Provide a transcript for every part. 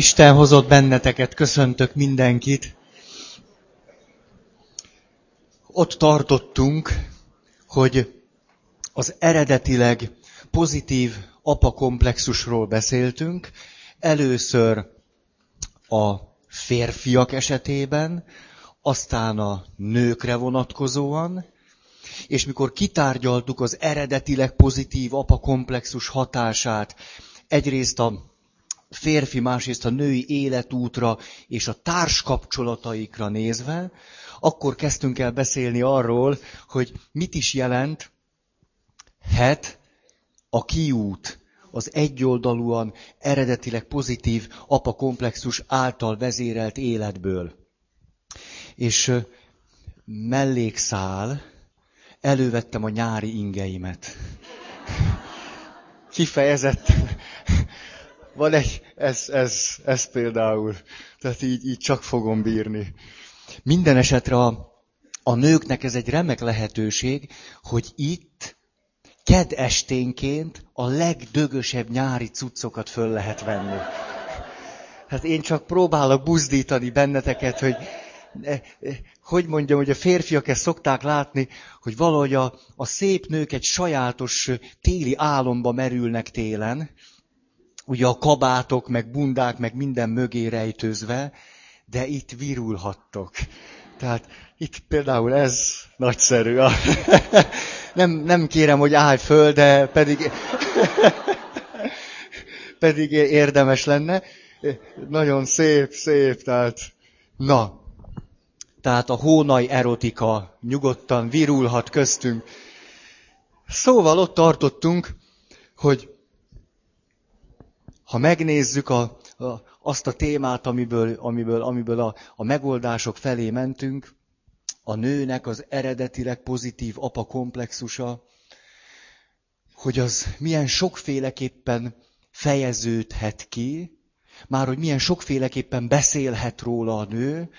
Isten hozott benneteket, köszöntök mindenkit. Ott tartottunk, hogy az eredetileg pozitív apakomplexusról beszéltünk, először a férfiak esetében, aztán a nőkre vonatkozóan, és mikor kitárgyaltuk az eredetileg pozitív apakomplexus hatását, egyrészt a férfi, másrészt a női életútra és a társkapcsolataikra nézve, akkor kezdtünk el beszélni arról, hogy mit is jelent het a kiút, az egyoldalúan, eredetileg pozitív apakomplexus által vezérelt életből. És mellékszál, elővettem a nyári ingeimet. Kifejezetten van egy, ez, ez, ez például. Tehát így, így csak fogom bírni. Minden esetre a, a nőknek ez egy remek lehetőség, hogy itt ked esténként a legdögösebb nyári cuccokat föl lehet venni. Hát én csak próbálok buzdítani benneteket, hogy eh, eh, hogy mondjam, hogy a férfiak ezt szokták látni, hogy valahogy a, a szép nők egy sajátos téli álomba merülnek télen, ugye a kabátok, meg bundák, meg minden mögé rejtőzve, de itt virulhattok. Tehát itt például ez nagyszerű. Nem, nem kérem, hogy állj föl, de pedig, pedig érdemes lenne. Nagyon szép, szép, tehát na. Tehát a hónai erotika nyugodtan virulhat köztünk. Szóval ott tartottunk, hogy ha megnézzük a, a, azt a témát, amiből, amiből, amiből a, a megoldások felé mentünk, a nőnek az eredetileg pozitív apa komplexusa, hogy az milyen sokféleképpen fejeződhet ki, már hogy milyen sokféleképpen beszélhet róla a nő,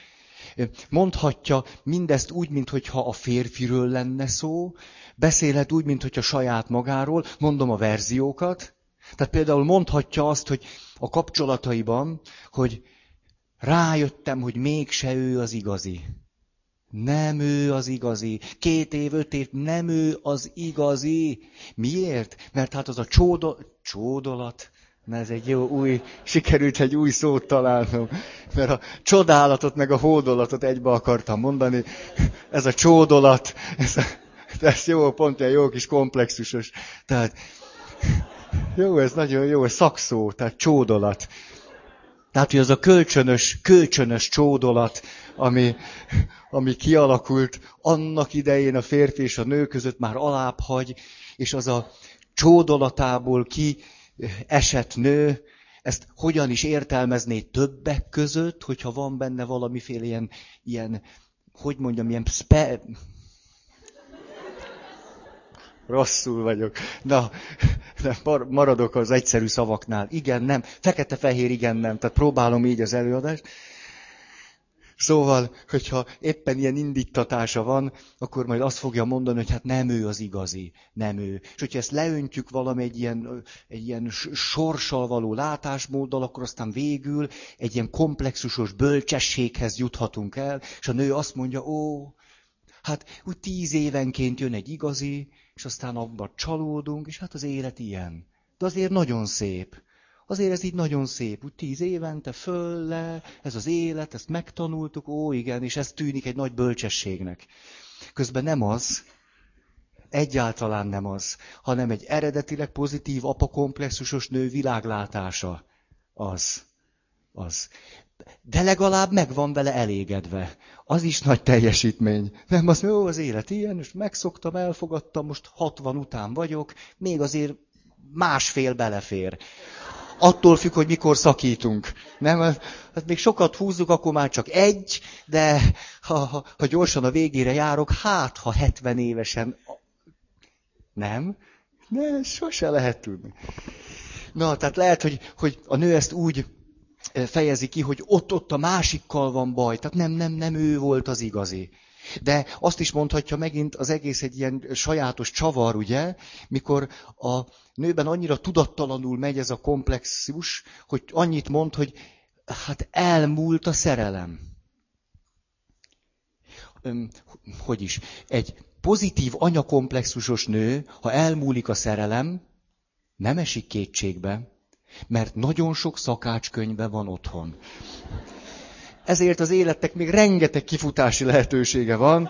mondhatja mindezt úgy, mintha a férfiről lenne szó, beszélhet úgy, mintha saját magáról, mondom a verziókat, tehát például mondhatja azt, hogy a kapcsolataiban, hogy rájöttem, hogy mégse ő az igazi. Nem ő az igazi. Két év, öt év, nem ő az igazi. Miért? Mert hát az a csódo... csódolat, Na ez egy jó új, sikerült egy új szót találnom, mert a csodálatot meg a hódolatot egybe akartam mondani. Ez a csódolat, ez, a, ez jó, pont egy jó kis komplexusos. Tehát jó, ez nagyon jó, ez szakszó, tehát csódolat. Tehát, hogy az a kölcsönös, kölcsönös csódolat, ami, ami kialakult annak idején a férfi és a nő között már alább hagy, és az a csódolatából ki esett nő, ezt hogyan is értelmezné többek között, hogyha van benne valamiféle ilyen, ilyen hogy mondjam, ilyen spe, rosszul vagyok. Na, maradok az egyszerű szavaknál. Igen, nem. Fekete-fehér, igen, nem. Tehát próbálom így az előadást. Szóval, hogyha éppen ilyen indítatása van, akkor majd azt fogja mondani, hogy hát nem ő az igazi, nem ő. És hogyha ezt leöntjük valami egy ilyen, egy ilyen sorssal való látásmóddal, akkor aztán végül egy ilyen komplexusos bölcsességhez juthatunk el, és a nő azt mondja, ó, hát úgy tíz évenként jön egy igazi, és aztán abban csalódunk, és hát az élet ilyen. De azért nagyon szép. Azért ez így nagyon szép, úgy tíz évente föl le, ez az élet, ezt megtanultuk, ó igen, és ez tűnik egy nagy bölcsességnek. Közben nem az, egyáltalán nem az, hanem egy eredetileg pozitív apakomplexusos nő világlátása. Az. Az de legalább meg van vele elégedve. Az is nagy teljesítmény. Nem, az jó, az élet ilyen, és megszoktam, elfogadtam, most 60 után vagyok, még azért másfél belefér. Attól függ, hogy mikor szakítunk. Nem, hát még sokat húzzuk, akkor már csak egy, de ha, ha, ha gyorsan a végére járok, hát ha 70 évesen... Nem? Ne, sose lehet tudni. Na, tehát lehet, hogy, hogy a nő ezt úgy fejezi ki, hogy ott-ott a másikkal van baj. Tehát nem, nem, nem ő volt az igazi. De azt is mondhatja megint, az egész egy ilyen sajátos csavar, ugye, mikor a nőben annyira tudattalanul megy ez a komplexus, hogy annyit mond, hogy hát elmúlt a szerelem. Hogy is? Egy pozitív anyakomplexusos nő, ha elmúlik a szerelem, nem esik kétségbe, mert nagyon sok szakácskönyve van otthon. Ezért az életnek még rengeteg kifutási lehetősége van,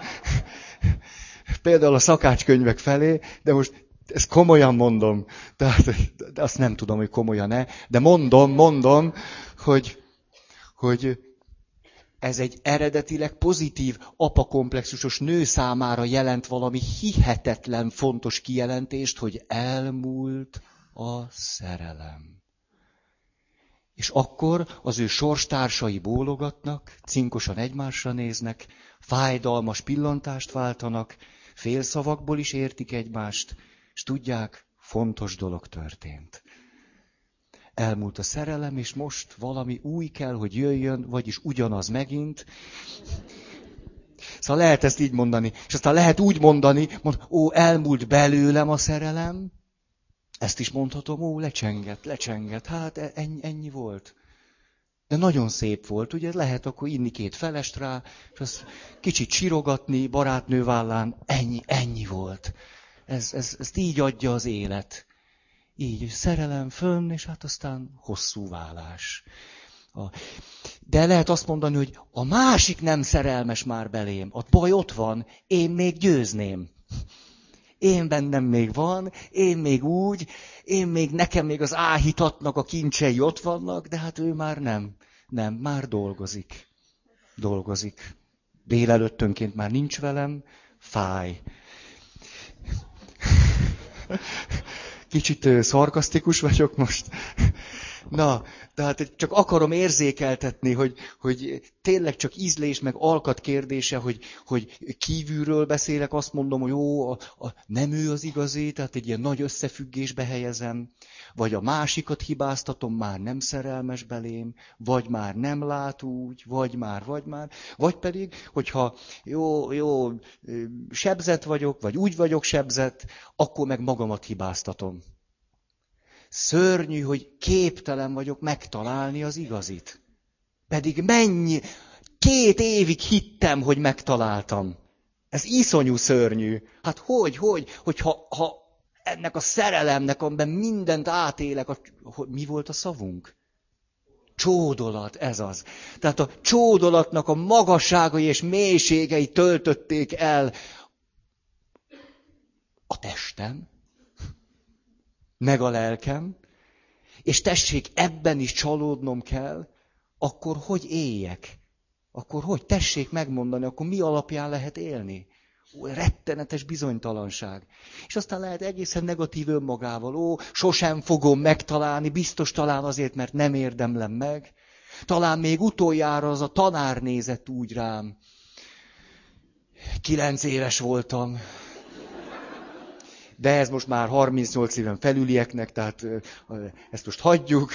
például a szakácskönyvek felé, de most ezt komolyan mondom, tehát de azt nem tudom, hogy komolyan-e, de mondom, mondom, hogy, hogy ez egy eredetileg pozitív apakomplexusos nő számára jelent valami hihetetlen fontos kijelentést, hogy elmúlt a szerelem. És akkor az ő sorstársai bólogatnak, cinkosan egymásra néznek, fájdalmas pillantást váltanak, félszavakból is értik egymást, és tudják, fontos dolog történt. Elmúlt a szerelem, és most valami új kell, hogy jöjjön, vagyis ugyanaz megint. Szóval lehet ezt így mondani. És aztán lehet úgy mondani, mond, ó, elmúlt belőlem a szerelem, ezt is mondhatom, ó, lecsengett, lecsengett, hát e, ennyi, ennyi volt. De nagyon szép volt, ugye lehet akkor inni két felest rá, és azt kicsit sirogatni barátnő vállán, ennyi, ennyi volt. Ez, ez, ezt így adja az élet. Így, szerelem fönn, és hát aztán hosszú vállás. De lehet azt mondani, hogy a másik nem szerelmes már belém. A baj ott van, én még győzném én bennem még van, én még úgy, én még, nekem még az áhítatnak a kincsei ott vannak, de hát ő már nem. Nem, már dolgozik. Dolgozik. Délelőttönként már nincs velem, fáj. Kicsit szarkasztikus vagyok most. Na, tehát csak akarom érzékeltetni, hogy, hogy tényleg csak ízlés meg alkat kérdése, hogy, hogy kívülről beszélek, azt mondom, hogy jó, a, a, nem ő az igazi, tehát egy ilyen nagy összefüggésbe helyezem, vagy a másikat hibáztatom, már nem szerelmes belém, vagy már nem lát úgy, vagy már, vagy már, vagy pedig, hogyha jó, jó, sebzett vagyok, vagy úgy vagyok sebzett, akkor meg magamat hibáztatom. Szörnyű, hogy képtelen vagyok megtalálni az igazit. Pedig mennyi, két évig hittem, hogy megtaláltam. Ez iszonyú szörnyű. Hát hogy, hogy, hogyha ha ennek a szerelemnek, amiben mindent átélek, a, hogy mi volt a szavunk? Csódolat, ez az. Tehát a csódolatnak a magasságai és mélységei töltötték el a testem, meg a lelkem, és tessék, ebben is csalódnom kell, akkor hogy éljek? Akkor hogy? Tessék megmondani, akkor mi alapján lehet élni? Ó, rettenetes bizonytalanság. És aztán lehet egészen negatív önmagával. Ó, sosem fogom megtalálni, biztos talán azért, mert nem érdemlem meg. Talán még utoljára az a tanár nézett úgy rám. Kilenc éves voltam, de ez most már 38 éven felülieknek, tehát ezt most hagyjuk.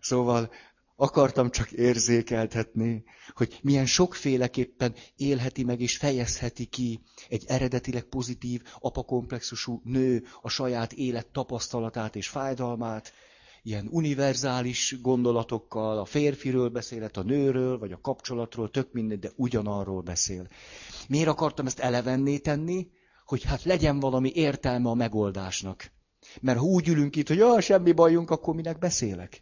Szóval akartam csak érzékeltetni, hogy milyen sokféleképpen élheti meg és fejezheti ki egy eredetileg pozitív, apakomplexusú nő a saját élet tapasztalatát és fájdalmát, ilyen univerzális gondolatokkal, a férfiről beszélet, a nőről, vagy a kapcsolatról, tök mindegy, de ugyanarról beszél. Miért akartam ezt elevenné tenni? Hogy hát legyen valami értelme a megoldásnak. Mert ha úgy ülünk itt, hogy ah, semmi bajunk, akkor minek beszélek.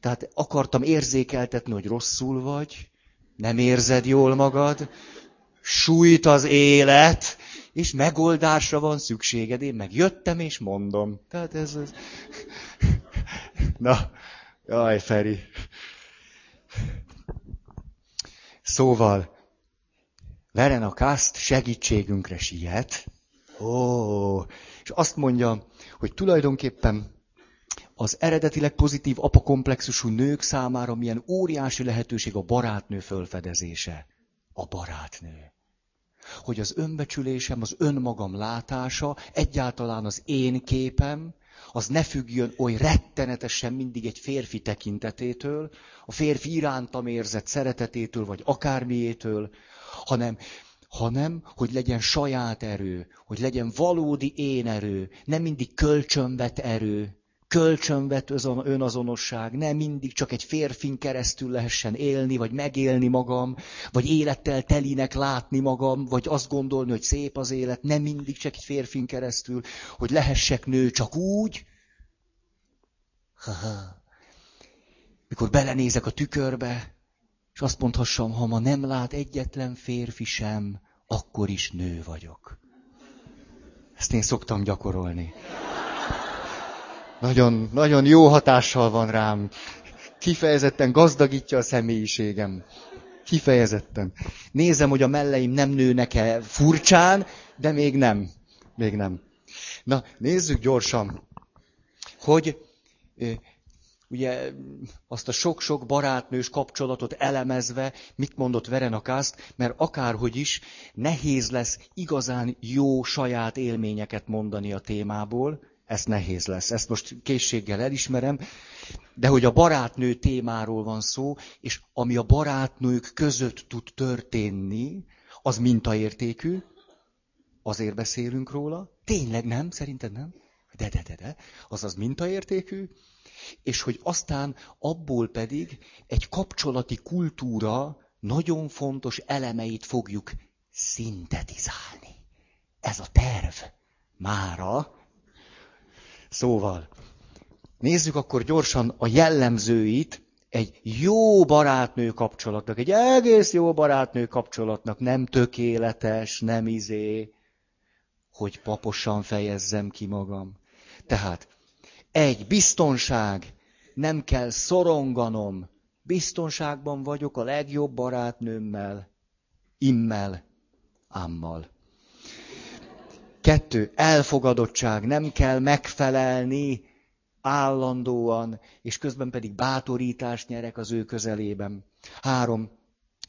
Tehát akartam érzékeltetni, hogy rosszul vagy, nem érzed jól magad, sújt az élet, és megoldásra van szükséged. Én meg jöttem és mondom. Tehát ez az... Na, jaj, Feri. Szóval, Verena Kast segítségünkre siet. Ó, és azt mondja, hogy tulajdonképpen az eredetileg pozitív apakomplexusú nők számára milyen óriási lehetőség a barátnő fölfedezése. A barátnő. Hogy az önbecsülésem, az önmagam látása, egyáltalán az én képem, az ne függjön oly rettenetesen mindig egy férfi tekintetétől, a férfi irántam érzett szeretetétől, vagy akármiétől, hanem, hanem, hogy legyen saját erő, hogy legyen valódi én erő, nem mindig kölcsönvet erő, kölcsönvet önazonosság, nem mindig csak egy férfin keresztül lehessen élni, vagy megélni magam, vagy élettel telinek látni magam, vagy azt gondolni, hogy szép az élet, nem mindig csak egy férfin keresztül, hogy lehessek nő csak úgy. Ha-ha. Mikor belenézek a tükörbe, és azt mondhassam, ha ma nem lát egyetlen férfi sem, akkor is nő vagyok. Ezt én szoktam gyakorolni. Nagyon, nagyon jó hatással van rám. Kifejezetten gazdagítja a személyiségem. Kifejezetten. Nézem, hogy a melleim nem nőnek-e furcsán, de még nem. Még nem. Na, nézzük gyorsan, hogy ugye azt a sok-sok barátnős kapcsolatot elemezve, mit mondott Verenakászt, mert akárhogy is nehéz lesz igazán jó saját élményeket mondani a témából, ez nehéz lesz. Ezt most készséggel elismerem, de hogy a barátnő témáról van szó, és ami a barátnők között tud történni, az mintaértékű, azért beszélünk róla. Tényleg nem? Szerinted nem? De, de, de, de. Azaz mintaértékű, és hogy aztán abból pedig egy kapcsolati kultúra nagyon fontos elemeit fogjuk szintetizálni. Ez a terv. Mára. Szóval, nézzük akkor gyorsan a jellemzőit egy jó barátnő kapcsolatnak, egy egész jó barátnő kapcsolatnak, nem tökéletes, nem izé, hogy paposan fejezzem ki magam. Tehát egy, biztonság. Nem kell szoronganom. Biztonságban vagyok a legjobb barátnőmmel, immel, ámmal. Kettő, elfogadottság. Nem kell megfelelni állandóan, és közben pedig bátorítást nyerek az ő közelében. Három,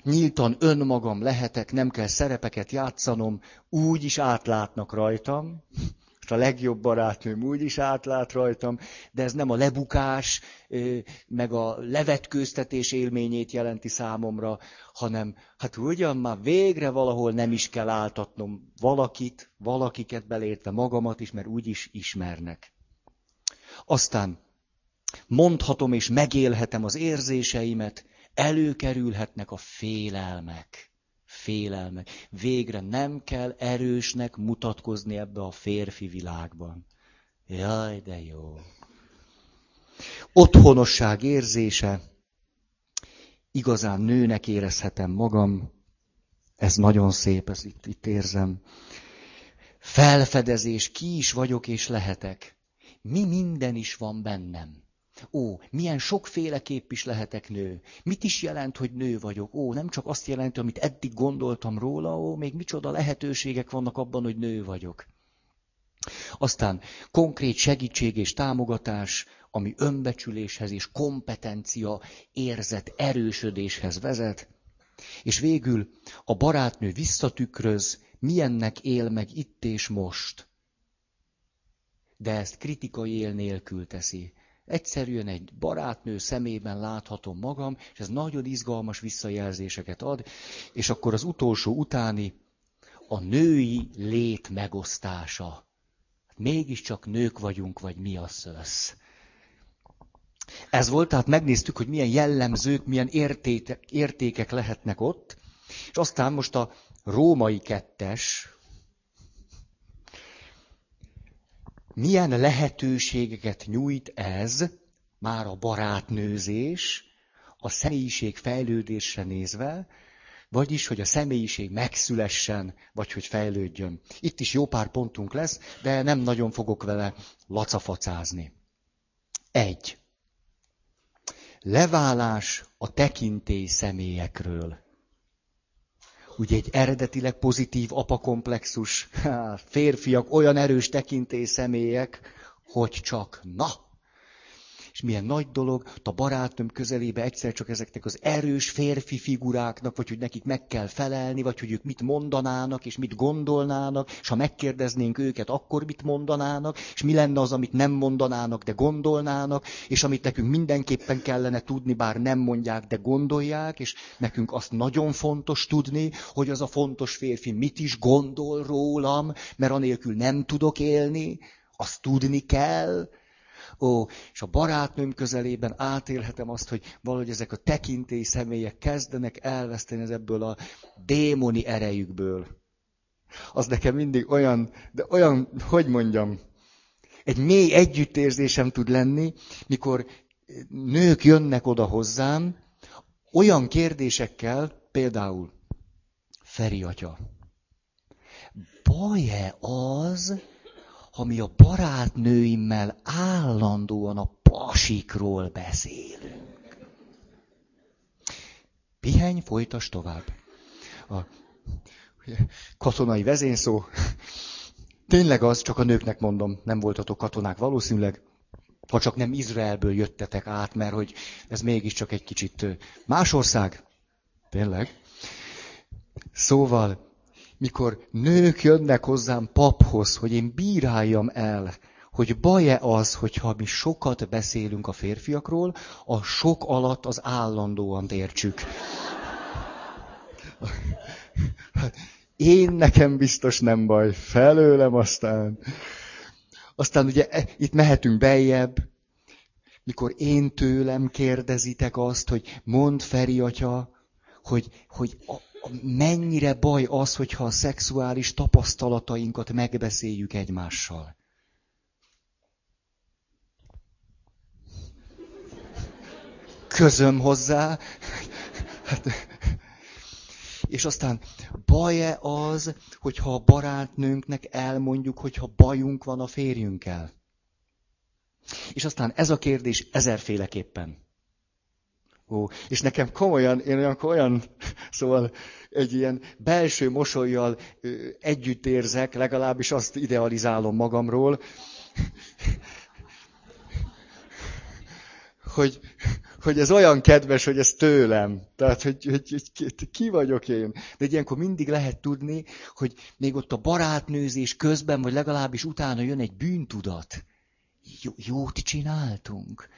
nyíltan önmagam lehetek, nem kell szerepeket játszanom, úgy is átlátnak rajtam a legjobb barátnőm úgy is átlát rajtam, de ez nem a lebukás, meg a levetkőztetés élményét jelenti számomra, hanem hát ugyan már végre valahol nem is kell áltatnom valakit, valakiket belértve magamat is, mert úgy is ismernek. Aztán mondhatom és megélhetem az érzéseimet, előkerülhetnek a félelmek félelmek. Végre nem kell erősnek mutatkozni ebbe a férfi világban. Jaj, de jó. Otthonosság érzése. Igazán nőnek érezhetem magam. Ez nagyon szép, ez itt, itt érzem. Felfedezés, ki is vagyok és lehetek. Mi minden is van bennem. Ó, milyen sokféleképp is lehetek nő. Mit is jelent, hogy nő vagyok? Ó, nem csak azt jelenti, amit eddig gondoltam róla, ó, még micsoda lehetőségek vannak abban, hogy nő vagyok. Aztán konkrét segítség és támogatás, ami önbecsüléshez és kompetencia érzet erősödéshez vezet. És végül a barátnő visszatükröz, milyennek él meg itt és most. De ezt kritikai él nélkül teszi. Egyszerűen egy barátnő szemében láthatom magam, és ez nagyon izgalmas visszajelzéseket ad, és akkor az utolsó utáni a női lét megosztása. Mégiscsak nők vagyunk, vagy mi a szösz. Ez volt, tehát megnéztük, hogy milyen jellemzők, milyen értékek, értékek lehetnek ott, és aztán most a római kettes, milyen lehetőségeket nyújt ez, már a barátnőzés, a személyiség fejlődésre nézve, vagyis, hogy a személyiség megszülessen, vagy hogy fejlődjön. Itt is jó pár pontunk lesz, de nem nagyon fogok vele lacafacázni. Egy. Leválás a tekintély személyekről ugye egy eredetileg pozitív apakomplexus, férfiak olyan erős tekintély személyek, hogy csak na, és milyen nagy dolog, a barátnőm közelébe egyszer csak ezeknek az erős férfi figuráknak, vagy hogy nekik meg kell felelni, vagy hogy ők mit mondanának, és mit gondolnának, és ha megkérdeznénk őket, akkor mit mondanának, és mi lenne az, amit nem mondanának, de gondolnának, és amit nekünk mindenképpen kellene tudni, bár nem mondják, de gondolják, és nekünk azt nagyon fontos tudni, hogy az a fontos férfi mit is gondol rólam, mert anélkül nem tudok élni, azt tudni kell, Ó, és a barátnőm közelében átélhetem azt, hogy valahogy ezek a tekintély személyek kezdenek elveszteni ez ebből a démoni erejükből. Az nekem mindig olyan, de olyan, hogy mondjam, egy mély együttérzésem tud lenni, mikor nők jönnek oda hozzám, olyan kérdésekkel, például, Feri atya, baj-e az, ha mi a barátnőimmel állandóan a pasikról beszélünk? Pihenj, folytas tovább. A katonai vezényszó. Tényleg az, csak a nőknek mondom, nem voltatok katonák valószínűleg, ha csak nem Izraelből jöttetek át, mert hogy ez mégiscsak egy kicsit más ország. Tényleg. Szóval, mikor nők jönnek hozzám paphoz, hogy én bíráljam el, hogy baj-e az, hogyha mi sokat beszélünk a férfiakról, a sok alatt az állandóan értsük. Én nekem biztos nem baj, felőlem aztán. Aztán ugye e, itt mehetünk beljebb, mikor én tőlem kérdezitek azt, hogy mond Feri atya, hogy, hogy a, a, mennyire baj az, hogyha a szexuális tapasztalatainkat megbeszéljük egymással. Közöm hozzá. Hát, és aztán baj-e az, hogyha a barátnőnknek elmondjuk, hogyha bajunk van a férjünkkel? És aztán ez a kérdés ezerféleképpen. Ó, és nekem komolyan, én olyan, olyan, szóval egy ilyen belső mosolyjal együtt érzek, legalábbis azt idealizálom magamról, hogy, hogy ez olyan kedves, hogy ez tőlem. Tehát, hogy, hogy, hogy ki vagyok én. De ilyenkor mindig lehet tudni, hogy még ott a barátnőzés közben, vagy legalábbis utána jön egy bűntudat. Jó, jót csináltunk.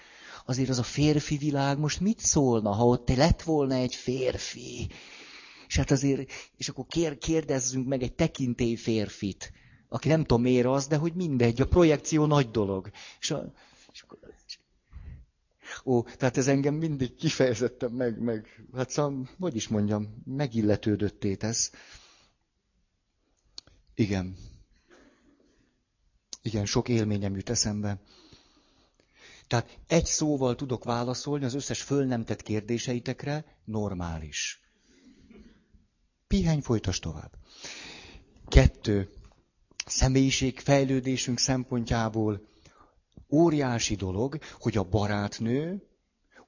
Azért az a férfi világ most mit szólna, ha ott lett volna egy férfi? És hát azért, és akkor kér, kérdezzünk meg egy tekintély férfit, aki nem tudom miért az, de hogy mindegy, a projekció nagy dolog. És, a, és akkor Ó, tehát ez engem mindig kifejezetten meg, meg, hát szóval, hogy is mondjam, megilletődötté tesz. Igen. Igen, sok élményem jut eszembe. Tehát egy szóval tudok válaszolni az összes föl nem tett kérdéseitekre, normális. Pihenj, folytas tovább. Kettő. Személyiség fejlődésünk szempontjából óriási dolog, hogy a barátnő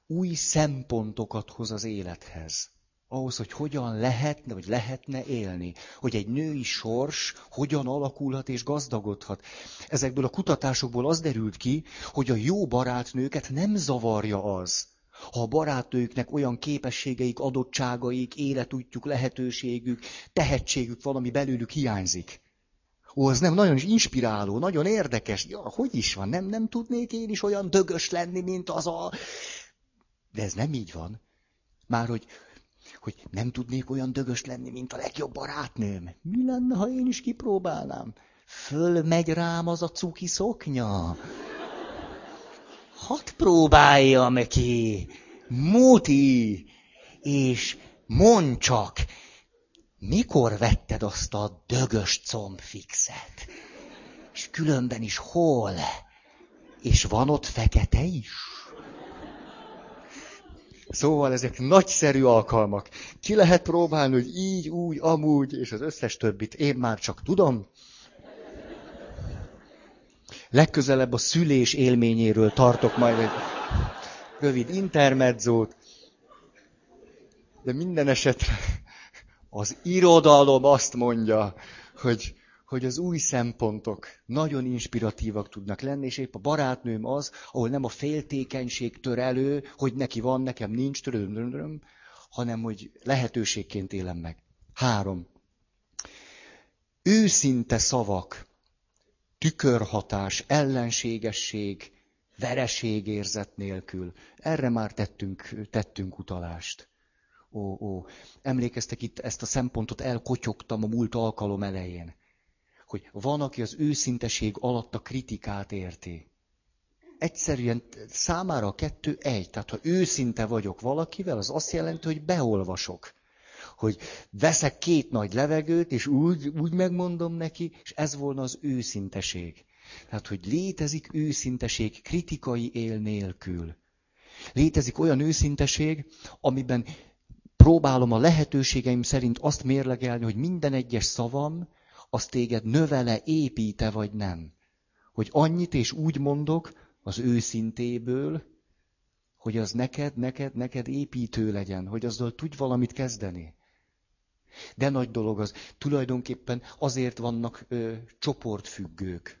új szempontokat hoz az élethez. Ahhoz, hogy hogyan lehetne, vagy lehetne élni. Hogy egy női sors hogyan alakulhat és gazdagodhat. Ezekből a kutatásokból az derült ki, hogy a jó barátnőket nem zavarja az, ha a barátnőknek olyan képességeik, adottságaik, életútjuk, lehetőségük, tehetségük valami belőlük hiányzik. Ó, az nem nagyon is inspiráló, nagyon érdekes. Ja, hogy is van? Nem, nem tudnék én is olyan dögös lenni, mint az a... De ez nem így van. Már hogy, hogy nem tudnék olyan dögös lenni, mint a legjobb barátnőm. Mi lenne, ha én is kipróbálnám? Fölmegy rám az a cuki szoknya. Hadd próbáljam ki. Muti. És mondd csak, mikor vetted azt a dögös combfixet? És különben is hol? És van ott fekete is? Szóval ezek nagyszerű alkalmak. Ki lehet próbálni, hogy így, úgy, amúgy, és az összes többit én már csak tudom. Legközelebb a szülés élményéről tartok majd egy rövid intermedzót. De minden esetre az irodalom azt mondja, hogy, hogy az új szempontok nagyon inspiratívak tudnak lenni, és épp a barátnőm az, ahol nem a féltékenység tör elő, hogy neki van, nekem nincs, töröm, hanem hogy lehetőségként élem meg. Három. Őszinte szavak, tükörhatás, ellenségesség, vereségérzet nélkül. Erre már tettünk, tettünk utalást ó, ó. Emlékeztek itt, ezt a szempontot elkotyogtam a múlt alkalom elején. Hogy van, aki az őszinteség alatt a kritikát érti. egyszerűen számára a kettő egy. Tehát ha őszinte vagyok valakivel, az azt jelenti, hogy beolvasok. Hogy veszek két nagy levegőt, és úgy, úgy megmondom neki, és ez volna az őszinteség. Tehát, hogy létezik őszinteség kritikai él nélkül. Létezik olyan őszinteség, amiben próbálom a lehetőségeim szerint azt mérlegelni, hogy minden egyes szavam, az téged növele, építe vagy nem. Hogy annyit és úgy mondok az őszintéből, hogy az neked, neked, neked építő legyen, hogy azzal tudj valamit kezdeni. De nagy dolog az. Tulajdonképpen azért vannak ö, csoportfüggők.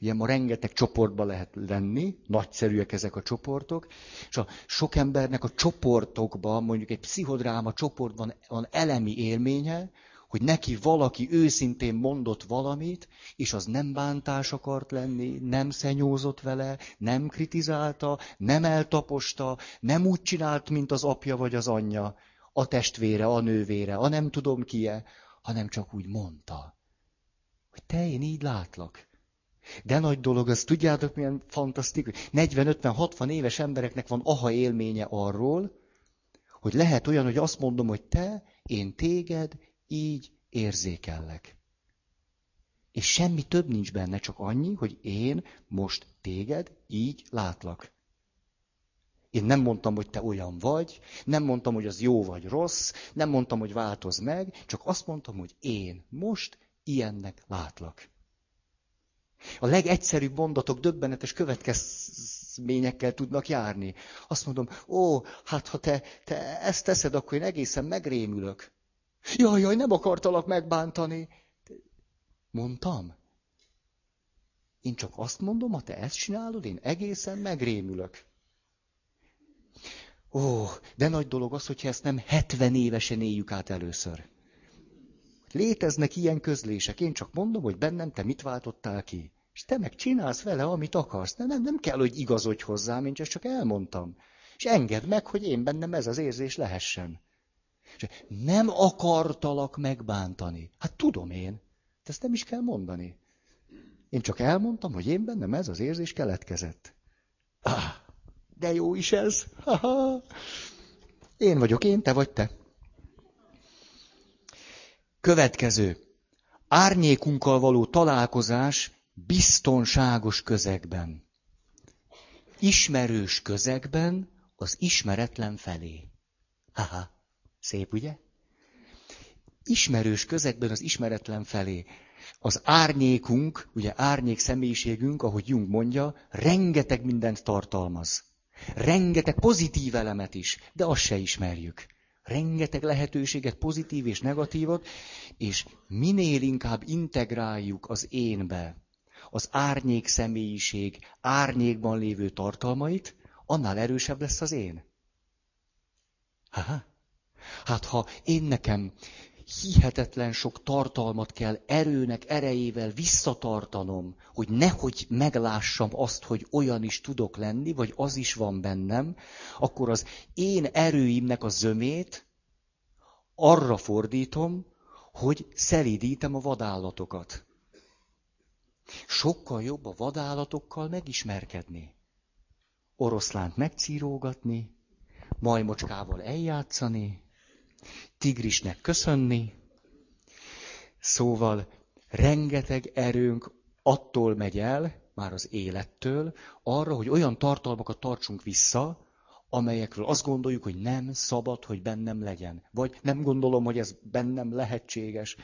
Ugye ma rengeteg csoportba lehet lenni, nagyszerűek ezek a csoportok, és a sok embernek a csoportokban, mondjuk egy pszichodráma csoportban van elemi élménye, hogy neki valaki őszintén mondott valamit, és az nem bántás akart lenni, nem szenyózott vele, nem kritizálta, nem eltaposta, nem úgy csinált, mint az apja vagy az anyja, a testvére, a nővére, a nem tudom kie, hanem csak úgy mondta, hogy te én így látlak. De nagy dolog, az tudjátok milyen fantasztikus. 40-50-60 éves embereknek van aha élménye arról, hogy lehet olyan, hogy azt mondom, hogy te, én téged így érzékellek. És semmi több nincs benne, csak annyi, hogy én most téged így látlak. Én nem mondtam, hogy te olyan vagy, nem mondtam, hogy az jó vagy rossz, nem mondtam, hogy változ meg, csak azt mondtam, hogy én most ilyennek látlak. A legegyszerűbb mondatok döbbenetes következményekkel tudnak járni. Azt mondom, ó, hát ha te, te ezt teszed, akkor én egészen megrémülök. Jaj, jaj, nem akartalak megbántani. Mondtam. Én csak azt mondom, ha te ezt csinálod, én egészen megrémülök. Ó, de nagy dolog az, hogyha ezt nem 70 évesen éljük át először. Léteznek ilyen közlések. Én csak mondom, hogy bennem te mit váltottál ki. És te meg csinálsz vele, amit akarsz. Nem, nem, nem kell, hogy igazodj hozzám, én csak elmondtam. És engedd meg, hogy én bennem ez az érzés lehessen. És nem akartalak megbántani. Hát tudom én. De ezt nem is kell mondani. Én csak elmondtam, hogy én bennem ez az érzés keletkezett. Ah, de jó is ez. Ha-ha. Én vagyok én, te vagy te. Következő. Árnyékunkkal való találkozás biztonságos közegben. Ismerős közegben az ismeretlen felé. Haha, szép, ugye? Ismerős közegben az ismeretlen felé. Az árnyékunk, ugye árnyék személyiségünk, ahogy Jung mondja, rengeteg mindent tartalmaz. Rengeteg pozitív elemet is, de azt se ismerjük. Rengeteg lehetőséget, pozitív és negatívat, és minél inkább integráljuk az énbe az árnyék személyiség árnyékban lévő tartalmait, annál erősebb lesz az én. Ha? Hát ha én nekem hihetetlen sok tartalmat kell erőnek, erejével visszatartanom, hogy nehogy meglássam azt, hogy olyan is tudok lenni, vagy az is van bennem, akkor az én erőimnek a zömét arra fordítom, hogy szelídítem a vadállatokat. Sokkal jobb a vadállatokkal megismerkedni. Oroszlánt megcírógatni, majmocskával eljátszani, tigrisnek köszönni. Szóval rengeteg erőnk attól megy el, már az élettől, arra, hogy olyan tartalmakat tartsunk vissza, amelyekről azt gondoljuk, hogy nem szabad, hogy bennem legyen. Vagy nem gondolom, hogy ez bennem lehetséges.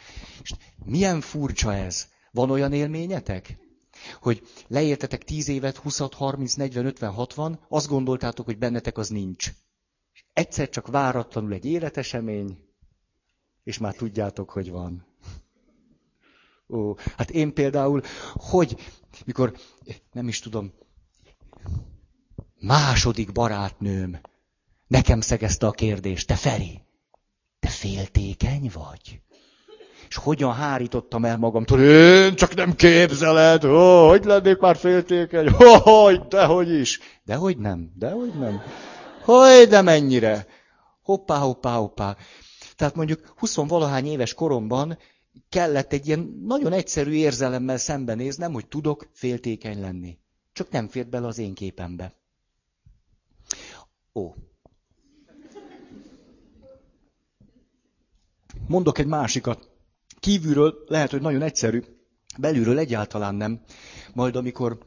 És milyen furcsa ez. Van olyan élményetek? Hogy leértetek 10 évet, 20, 30, 40, 50, 60, azt gondoltátok, hogy bennetek az nincs. És egyszer csak váratlanul egy életesemény, és már tudjátok, hogy van. Ó, hát én például, hogy, mikor, nem is tudom, második barátnőm nekem szegezte a kérdést, te Feri, te féltékeny vagy? És hogyan hárítottam el magamtól, én csak nem képzeled, ó, hogy lennék már féltékeny, hogy, dehogy is. Dehogy nem, dehogy nem. Hogy, de mennyire. Hoppá, hoppá, hoppá. Tehát mondjuk 20 valahány éves koromban kellett egy ilyen nagyon egyszerű érzelemmel szembenéznem, hogy tudok féltékeny lenni. csak nem fért bele az én képembe. Ó. Mondok egy másikat. Kívülről lehet, hogy nagyon egyszerű, belülről egyáltalán nem. Majd amikor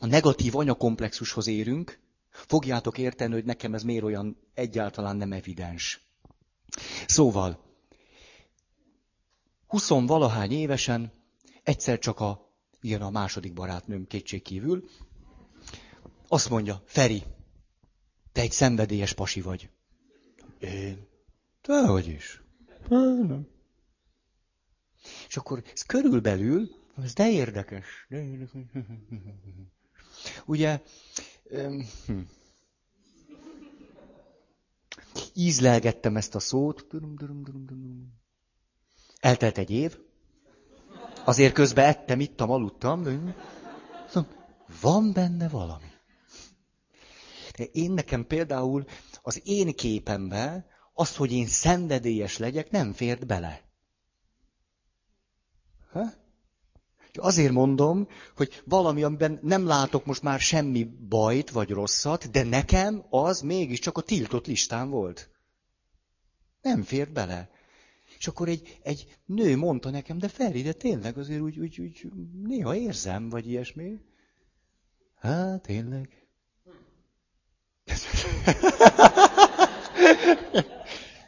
a negatív anyakomplexushoz érünk, fogjátok érteni, hogy nekem ez miért olyan egyáltalán nem evidens. Szóval, huszonvalahány évesen egyszer csak a, ilyen a második barátnőm kétségkívül, azt mondja, Feri, te egy szenvedélyes pasi vagy. Én? Te hogy is? Nem. És akkor ez körülbelül, ez de érdekes. De érdekes. Ugye, hm. Ízlelgettem ezt a szót. Eltelt egy év. Azért közben ettem, ittam, aludtam. Van benne valami. Én nekem például az én képembe az, hogy én szenvedélyes legyek, nem fért bele. Ha? Azért mondom, hogy valami, amiben nem látok most már semmi bajt vagy rosszat, de nekem az mégiscsak a tiltott listán volt. Nem fért bele. És akkor egy, egy nő mondta nekem, de Feri, de tényleg azért úgy, úgy, úgy néha érzem, vagy ilyesmi. Hát, tényleg.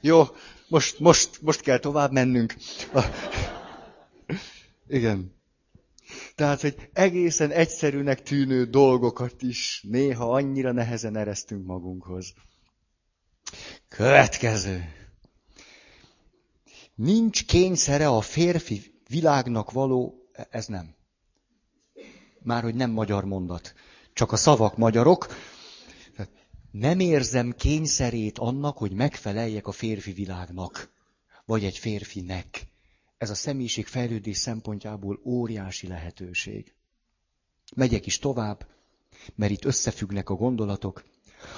Jó, most, most, most kell tovább mennünk. Igen. Tehát, hogy egészen egyszerűnek tűnő dolgokat is néha annyira nehezen eresztünk magunkhoz. Következő. Nincs kényszere a férfi világnak való, ez nem. Már hogy nem magyar mondat. Csak a szavak magyarok. Nem érzem kényszerét annak, hogy megfeleljek a férfi világnak. Vagy egy férfinek ez a személyiség fejlődés szempontjából óriási lehetőség. Megyek is tovább, mert itt összefüggnek a gondolatok.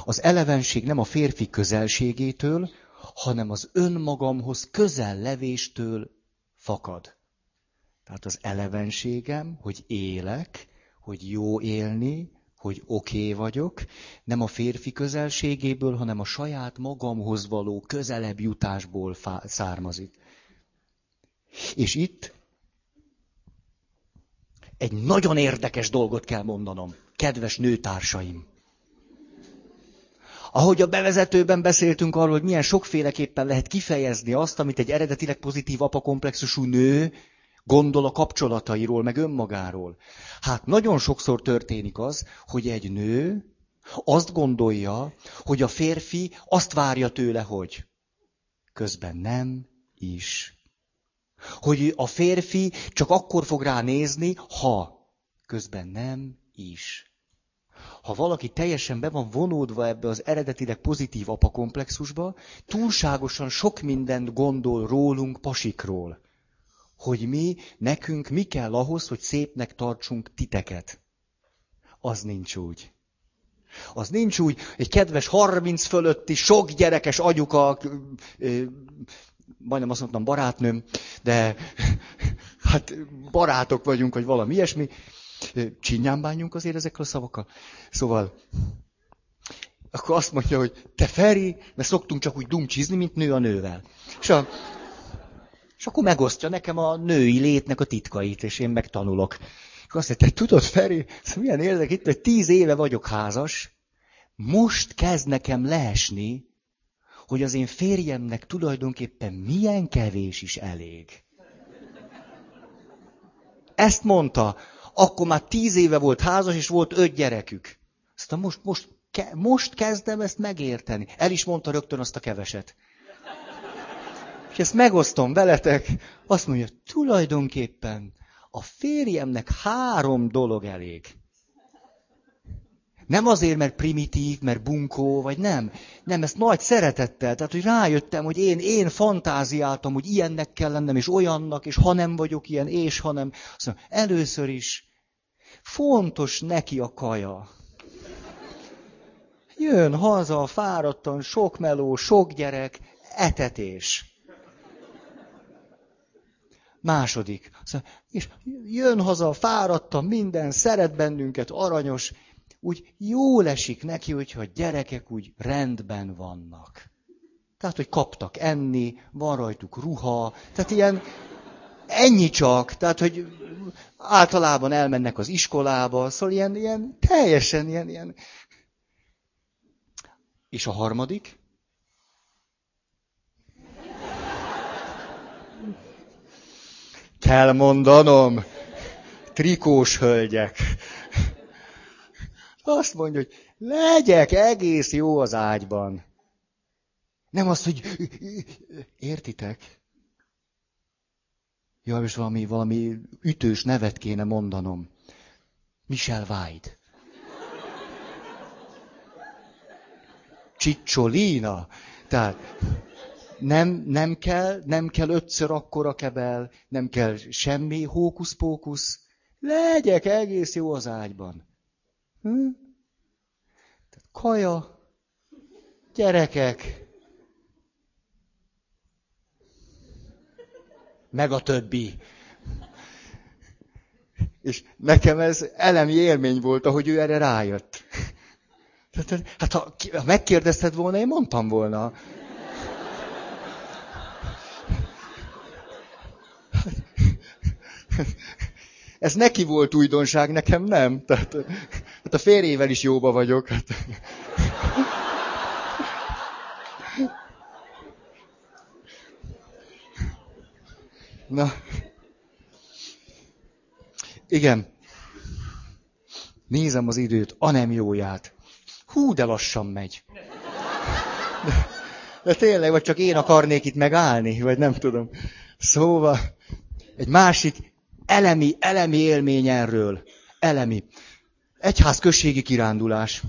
Az elevenség nem a férfi közelségétől, hanem az önmagamhoz közel levéstől fakad. Tehát az elevenségem, hogy élek, hogy jó élni, hogy oké okay vagyok, nem a férfi közelségéből, hanem a saját magamhoz való közelebb jutásból származik. És itt egy nagyon érdekes dolgot kell mondanom, kedves nőtársaim. Ahogy a bevezetőben beszéltünk arról, hogy milyen sokféleképpen lehet kifejezni azt, amit egy eredetileg pozitív apakomplexusú nő gondol a kapcsolatairól, meg önmagáról. Hát nagyon sokszor történik az, hogy egy nő azt gondolja, hogy a férfi azt várja tőle, hogy közben nem is. Hogy a férfi csak akkor fog rá nézni, ha közben nem is. Ha valaki teljesen be van vonódva ebbe az eredetileg pozitív apakomplexusba, túlságosan sok mindent gondol rólunk pasikról. Hogy mi, nekünk mi kell ahhoz, hogy szépnek tartsunk titeket. Az nincs úgy. Az nincs úgy, egy kedves 30 fölötti, sok gyerekes agyuka majdnem azt mondtam barátnőm, de hát barátok vagyunk, vagy valami ilyesmi. Csinyán bánjunk azért ezekkel a szavakkal. Szóval, akkor azt mondja, hogy te Feri, mert szoktunk csak úgy dumcsizni, mint nő a nővel. És, a, és akkor megosztja nekem a női létnek a titkait, és én megtanulok. És azt mondja, te tudod, Feri, szóval milyen érdek itt, hogy tíz éve vagyok házas, most kezd nekem leesni, hogy az én férjemnek tulajdonképpen milyen kevés is elég. Ezt mondta, akkor már tíz éve volt házas, és volt öt gyerekük. Aztán most, most, ke, most kezdem ezt megérteni. El is mondta rögtön azt a keveset. És ezt megosztom veletek, azt mondja, tulajdonképpen a férjemnek három dolog elég. Nem azért, mert primitív, mert bunkó, vagy nem. Nem, ezt nagy szeretettel. Tehát, hogy rájöttem, hogy én, én fantáziáltam, hogy ilyennek kell lennem, és olyannak, és ha nem vagyok ilyen, és ha nem. Azt mondom, először is fontos neki a kaja. Jön haza, fáradtan, sok meló, sok gyerek, etetés. Második. És jön haza, fáradtan, minden, szeret bennünket, aranyos, úgy jól esik neki, hogyha a gyerekek úgy rendben vannak. Tehát, hogy kaptak enni, van rajtuk ruha, tehát ilyen, ennyi csak, tehát, hogy általában elmennek az iskolába, szóval ilyen, ilyen teljesen ilyen, ilyen. És a harmadik? Kell mondanom, trikós hölgyek. Azt mondja, hogy legyek egész jó az ágyban. Nem azt, hogy értitek? Ja, és valami, valami ütős nevet kéne mondanom. Michel White. Csicsolina. Tehát nem, nem kell, nem kell ötször akkora kebel, nem kell semmi hókusz-pókusz. Legyek egész jó az ágyban. Hm? Kaja, gyerekek, meg a többi. És nekem ez elemi élmény volt, ahogy ő erre rájött. Hát ha, ha megkérdezted volna, én mondtam volna. Ez neki volt újdonság, nekem nem. Tehát, hát a férjével is jóba vagyok. Hát. Na. Igen. Nézem az időt, a nem jóját. Hú, de lassan megy. De, de tényleg, vagy csak én akarnék itt megállni, vagy nem tudom. Szóval, egy másik elemi, elemi élmény erről. Elemi. Egyház községi kirándulás.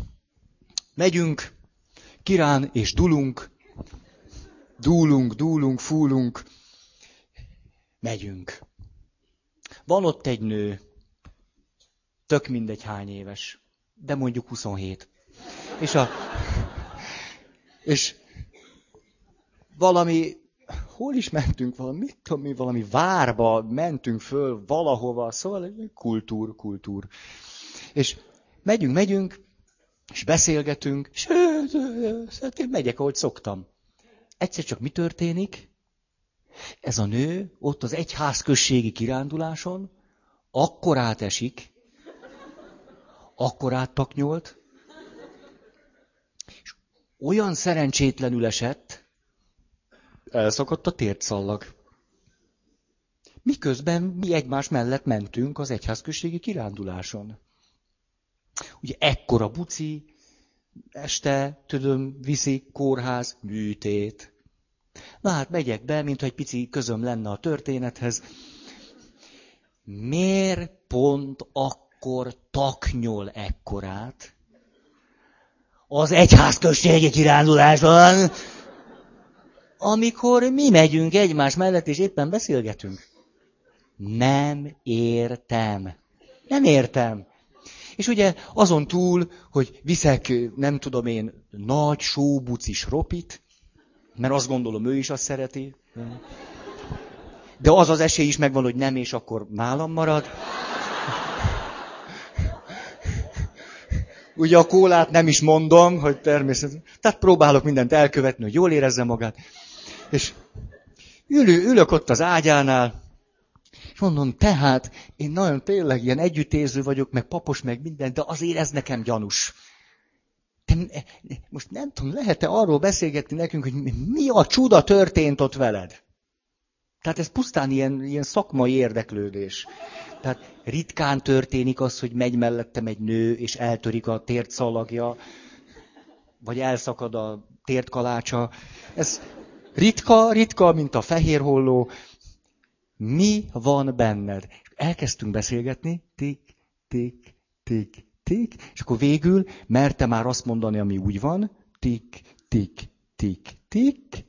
Megyünk, kirán és dulunk. Dúlunk, dúlunk, fúlunk. Megyünk. Van ott egy nő, tök mindegy hány éves, de mondjuk 27. És a... És valami hol is mentünk valami, mit tudom mi, valami várba mentünk föl valahova, szóval kultúr, kultúr. És megyünk, megyünk, és beszélgetünk, és hát én megyek, ahogy szoktam. Egyszer csak mi történik? Ez a nő ott az egyházközségi kiránduláson, akkor átesik, akkor áttaknyolt, és olyan szerencsétlenül esett, elszakadt a tércallag. Miközben mi egymás mellett mentünk az egyházközségi kiránduláson. Ugye ekkora buci, este, tudom, viszi kórház, műtét. Na hát megyek be, mintha egy pici közöm lenne a történethez. Miért pont akkor taknyol ekkorát? Az egyházközségi kiránduláson amikor mi megyünk egymás mellett, és éppen beszélgetünk. Nem értem. Nem értem. És ugye azon túl, hogy viszek, nem tudom én, nagy sóbucis ropit, mert azt gondolom, ő is azt szereti. De az az esély is megvan, hogy nem, és akkor nálam marad. Ugye a kólát nem is mondom, hogy természetesen. Tehát próbálok mindent elkövetni, hogy jól érezze magát. És ülő, ülök ott az ágyánál, és mondom, tehát én nagyon tényleg ilyen együttérző vagyok, meg papos, meg minden, de azért ez nekem gyanús. Te, most nem tudom, lehet-e arról beszélgetni nekünk, hogy mi a csuda történt ott veled? Tehát ez pusztán ilyen, ilyen szakmai érdeklődés. Tehát ritkán történik az, hogy megy mellettem egy nő, és eltörik a tértszalagja, vagy elszakad a tértkalácsa. Ez Ritka, ritka, mint a fehér holló. Mi van benned? Elkezdtünk beszélgetni, tik, tik, tik, tik, és akkor végül merte már azt mondani, ami úgy van, tik, tik, tik, tik,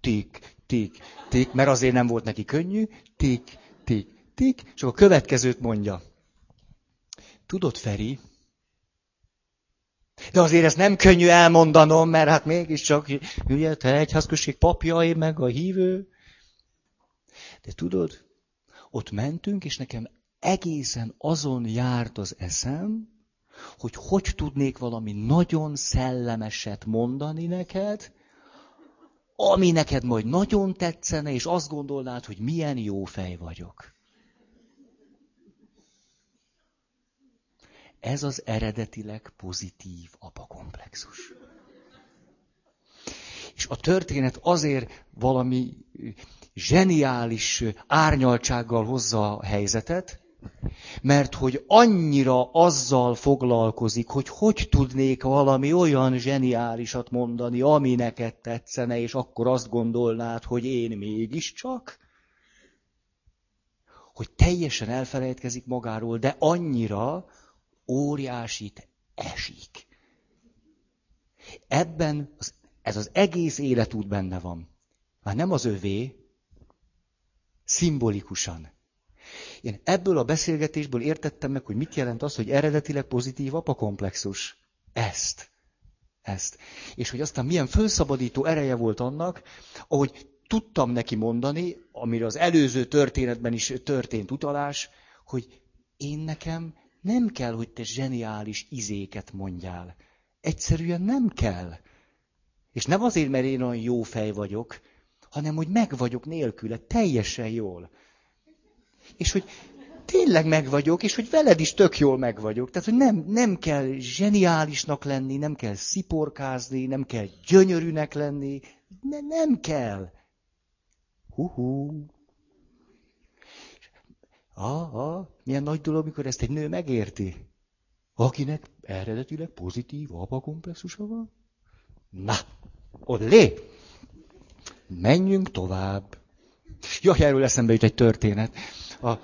tik, tik, tik, mert azért nem volt neki könnyű, tik, tik, tik, és akkor a következőt mondja. Tudod, Feri, de azért ezt nem könnyű elmondanom, mert hát mégiscsak, ugye, te egyházközség papjai, meg a hívő. De tudod, ott mentünk, és nekem egészen azon járt az eszem, hogy hogy tudnék valami nagyon szellemeset mondani neked, ami neked majd nagyon tetszene, és azt gondolnád, hogy milyen jó fej vagyok. Ez az eredetileg pozitív apakomplexus. És a történet azért valami zseniális árnyaltsággal hozza a helyzetet, mert hogy annyira azzal foglalkozik, hogy hogy tudnék valami olyan zseniálisat mondani, ami neked tetszene, és akkor azt gondolnád, hogy én mégiscsak, hogy teljesen elfelejtkezik magáról, de annyira óriásit esik. Ebben az, ez az egész életút benne van. Már nem az övé, szimbolikusan. Én ebből a beszélgetésből értettem meg, hogy mit jelent az, hogy eredetileg pozitív apakomplexus. Ezt. Ezt. És hogy aztán milyen fölszabadító ereje volt annak, ahogy tudtam neki mondani, amire az előző történetben is történt utalás, hogy én nekem nem kell, hogy te zseniális izéket mondjál. Egyszerűen nem kell. És nem azért, mert én olyan jó fej vagyok, hanem hogy meg vagyok nélküle, teljesen jól. És hogy tényleg meg vagyok, és hogy veled is tök jól meg vagyok. Tehát, hogy nem, nem kell zseniálisnak lenni, nem kell sziporkázni, nem kell gyönyörűnek lenni. Ne, nem kell. Hú-hú. Ah, ah, milyen nagy dolog, mikor ezt egy nő megérti. Akinek eredetileg pozitív apakomplexusa van? Na, lé! Menjünk tovább. Jaj, erről eszembe jut egy történet. A...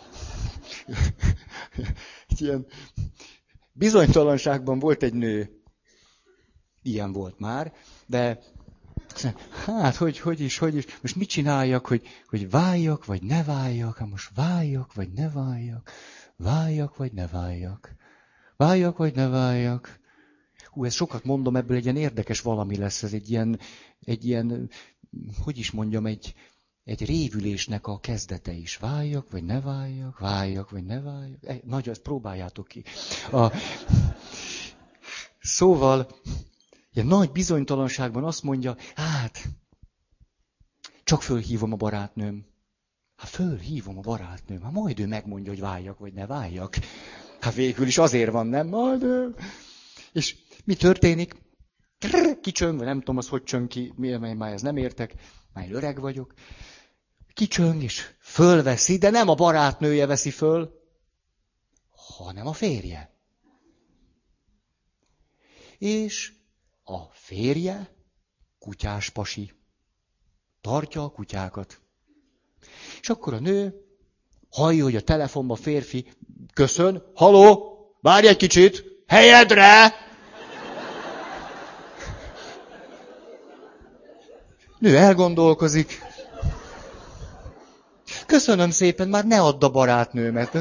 egy ilyen bizonytalanságban volt egy nő. Ilyen volt már, de hát, hogy, hogy is, hogy is, most mit csináljak, hogy, hogy váljak, vagy ne váljak, hát most váljak, vagy ne váljak, váljak, vagy ne váljak, váljak, vagy ne váljak. Hú, ezt sokat mondom, ebből egy ilyen érdekes valami lesz, ez egy ilyen, egy ilyen hogy is mondjam, egy, egy révülésnek a kezdete is. Váljak, vagy ne váljak, váljak, vagy ne váljak. Nagy, ezt próbáljátok ki. A... Szóval, ilyen nagy bizonytalanságban azt mondja, hát, csak fölhívom a barátnőm. Hát fölhívom a barátnőm, hát majd ő megmondja, hogy váljak, vagy ne váljak. Hát végül is azért van, nem? Majd ő. És mi történik? Kicsöng, vagy nem tudom, az hogy csöng ki, miért már ez nem értek, már öreg vagyok. Kicsöng, és fölveszi, de nem a barátnője veszi föl, hanem a férje. És a férje kutyás pasi. Tartja a kutyákat. És akkor a nő hallja, hogy a telefonban férfi köszön, haló, várj egy kicsit, helyedre! Nő elgondolkozik. Köszönöm szépen, már ne add a barátnőmet.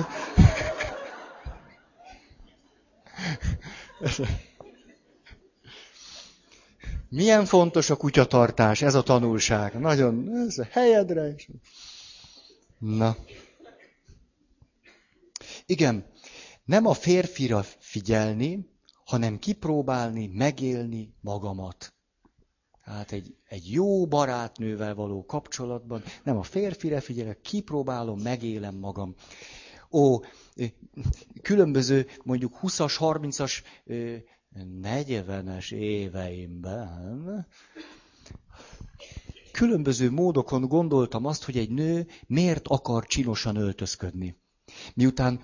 Milyen fontos a kutyatartás, ez a tanulság. Nagyon, ez a helyedre. Na. Igen, nem a férfira figyelni, hanem kipróbálni, megélni magamat. Tehát egy, egy jó barátnővel való kapcsolatban nem a férfire figyelek, kipróbálom, megélem magam. Ó, különböző mondjuk 20-as, 30-as, 40-es éveimben különböző módokon gondoltam azt, hogy egy nő miért akar csinosan öltözködni. Miután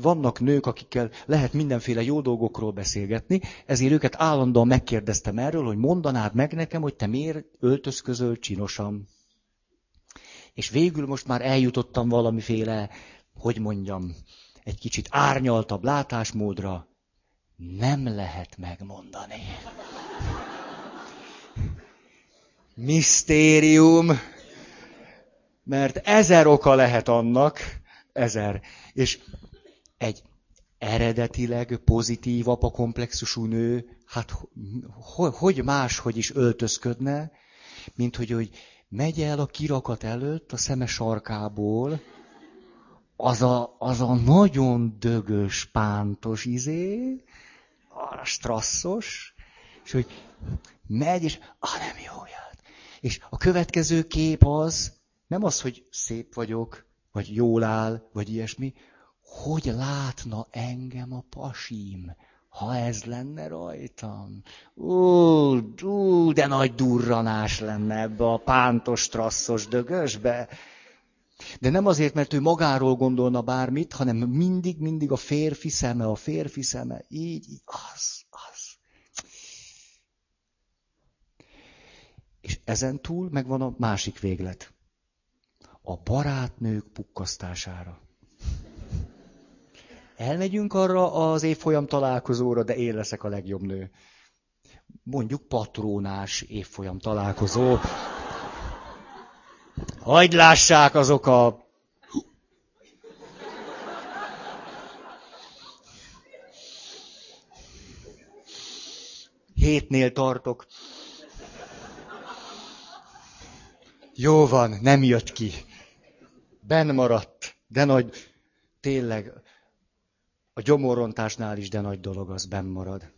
vannak nők, akikkel lehet mindenféle jó dolgokról beszélgetni, ezért őket állandóan megkérdeztem erről, hogy mondanád meg nekem, hogy te miért öltözközöl csinosan. És végül most már eljutottam valamiféle, hogy mondjam, egy kicsit árnyaltabb látásmódra. Nem lehet megmondani. Misztérium, mert ezer oka lehet annak, ezer. És egy eredetileg pozitív apakomplexusú nő, hát hogy máshogy is öltözködne, mint hogy, hogy megy el a kirakat előtt a szeme sarkából, az a, az a nagyon dögös, pántos izé, arra strasszos, és hogy megy, és ah, nem jó ját. És a következő kép az, nem az, hogy szép vagyok, vagy jól áll, vagy ilyesmi, hogy látna engem a pasim, ha ez lenne rajtam. Ú, ú, de nagy durranás lenne ebbe a pántos, trasszos dögösbe. De nem azért, mert ő magáról gondolna bármit, hanem mindig, mindig a férfi szeme, a férfi szeme. Így, így, az, az. És ezen túl megvan a másik véglet. A barátnők pukkasztására. Elmegyünk arra az évfolyam találkozóra, de én leszek a legjobb nő. Mondjuk patrónás évfolyam találkozó. Hagy lássák azok a... Hétnél tartok. Jó van, nem jött ki. Ben maradt, de nagy, tényleg, a gyomorrontásnál is de nagy dolog, az benn marad.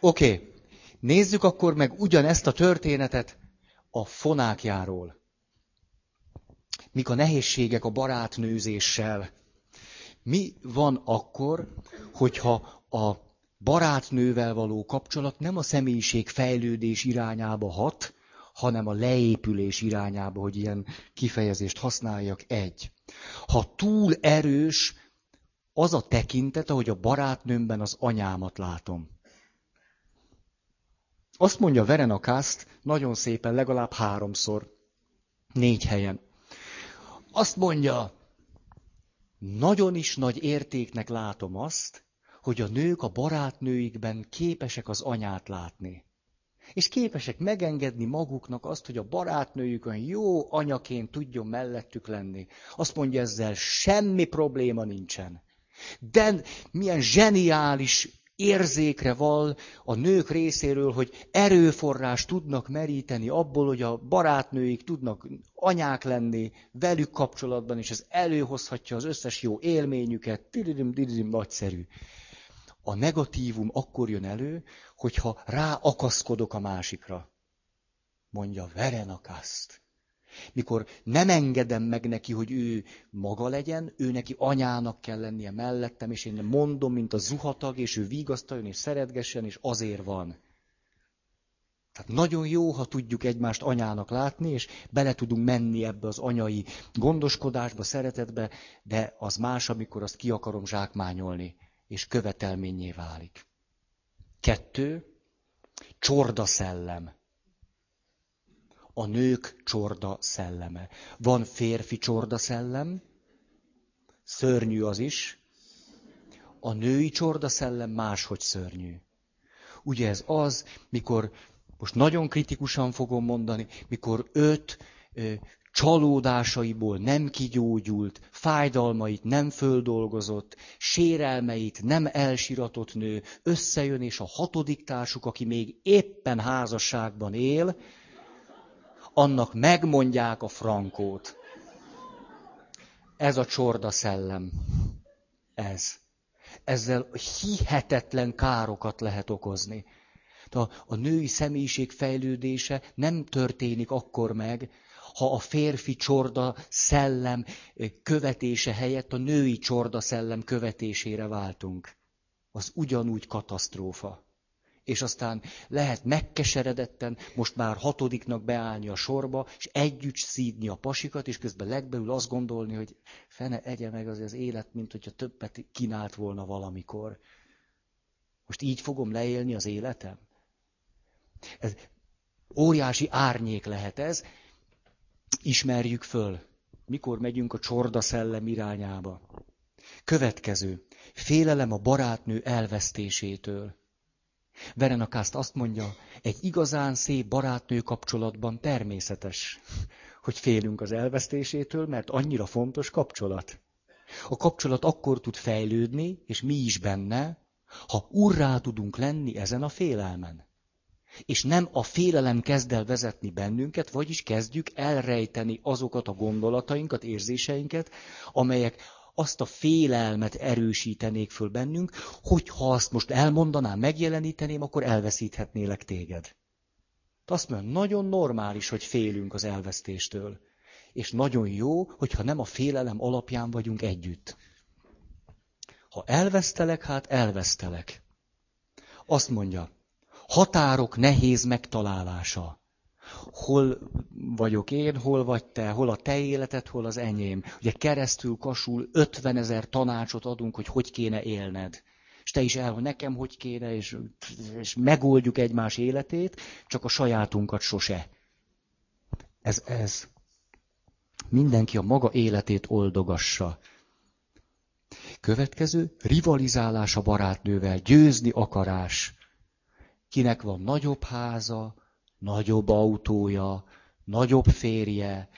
Oké, okay. nézzük akkor meg ugyanezt a történetet a fonákjáról. Mik a nehézségek a barátnőzéssel? Mi van akkor, hogyha a barátnővel való kapcsolat nem a személyiség fejlődés irányába hat, hanem a leépülés irányába, hogy ilyen kifejezést használjak, egy. Ha túl erős az a tekintet, ahogy a barátnőmben az anyámat látom. Azt mondja Verena Kast nagyon szépen, legalább háromszor, négy helyen. Azt mondja, nagyon is nagy értéknek látom azt, hogy a nők a barátnőikben képesek az anyát látni és képesek megengedni maguknak azt, hogy a barátnőjük olyan jó anyaként tudjon mellettük lenni. Azt mondja ezzel, semmi probléma nincsen. De milyen zseniális érzékre val a nők részéről, hogy erőforrás tudnak meríteni abból, hogy a barátnőik tudnak anyák lenni velük kapcsolatban, és ez előhozhatja az összes jó élményüket. Dididim, dididim, nagyszerű. A negatívum akkor jön elő, hogyha ráakaszkodok a másikra. Mondja Verenakaszt. Mikor nem engedem meg neki, hogy ő maga legyen, ő neki anyának kell lennie mellettem, és én mondom, mint a zuhatag, és ő vigasztaljon, és szeretgessen, és azért van. Tehát nagyon jó, ha tudjuk egymást anyának látni, és bele tudunk menni ebbe az anyai gondoskodásba, szeretetbe, de az más, amikor azt ki akarom zsákmányolni és követelményé válik. Kettő, csorda szellem. A nők csorda szelleme. Van férfi csorda szellem, szörnyű az is, a női csorda szellem máshogy szörnyű. Ugye ez az, mikor, most nagyon kritikusan fogom mondani, mikor öt csalódásaiból nem kigyógyult, fájdalmait nem földolgozott, sérelmeit nem elsiratott nő összejön, és a hatodik társuk, aki még éppen házasságban él, annak megmondják a frankót. Ez a csorda szellem. Ez. Ezzel hihetetlen károkat lehet okozni. A, a női személyiség fejlődése nem történik akkor meg, ha a férfi csorda szellem követése helyett a női csorda szellem követésére váltunk. Az ugyanúgy katasztrófa. És aztán lehet megkeseredetten most már hatodiknak beállni a sorba, és együtt szídni a pasikat, és közben legbelül azt gondolni, hogy fene egye meg az, az élet, mint hogyha többet kínált volna valamikor. Most így fogom leélni az életem? Ez óriási árnyék lehet ez, ismerjük föl. Mikor megyünk a csorda szellem irányába. Következő. Félelem a barátnő elvesztésétől. Verenakászt azt mondja, egy igazán szép barátnő kapcsolatban természetes, hogy félünk az elvesztésétől, mert annyira fontos kapcsolat. A kapcsolat akkor tud fejlődni, és mi is benne, ha urrá tudunk lenni ezen a félelmen. És nem a félelem kezd el vezetni bennünket, vagyis kezdjük elrejteni azokat a gondolatainkat, érzéseinket, amelyek azt a félelmet erősítenék föl bennünk, hogy ha azt most elmondanám, megjeleníteném, akkor elveszíthetnélek téged. Azt mondja, nagyon normális, hogy félünk az elvesztéstől. És nagyon jó, hogyha nem a félelem alapján vagyunk együtt. Ha elvesztelek, hát elvesztelek. Azt mondja, határok nehéz megtalálása. Hol vagyok én, hol vagy te, hol a te életed, hol az enyém. Ugye keresztül kasul 50 ezer tanácsot adunk, hogy hogy kéne élned. És te is el, hogy nekem hogy kéne, és, és megoldjuk egymás életét, csak a sajátunkat sose. Ez ez. Mindenki a maga életét oldogassa. Következő, rivalizálás a barátnővel, győzni akarás. Kinek van nagyobb háza, nagyobb autója, nagyobb férje,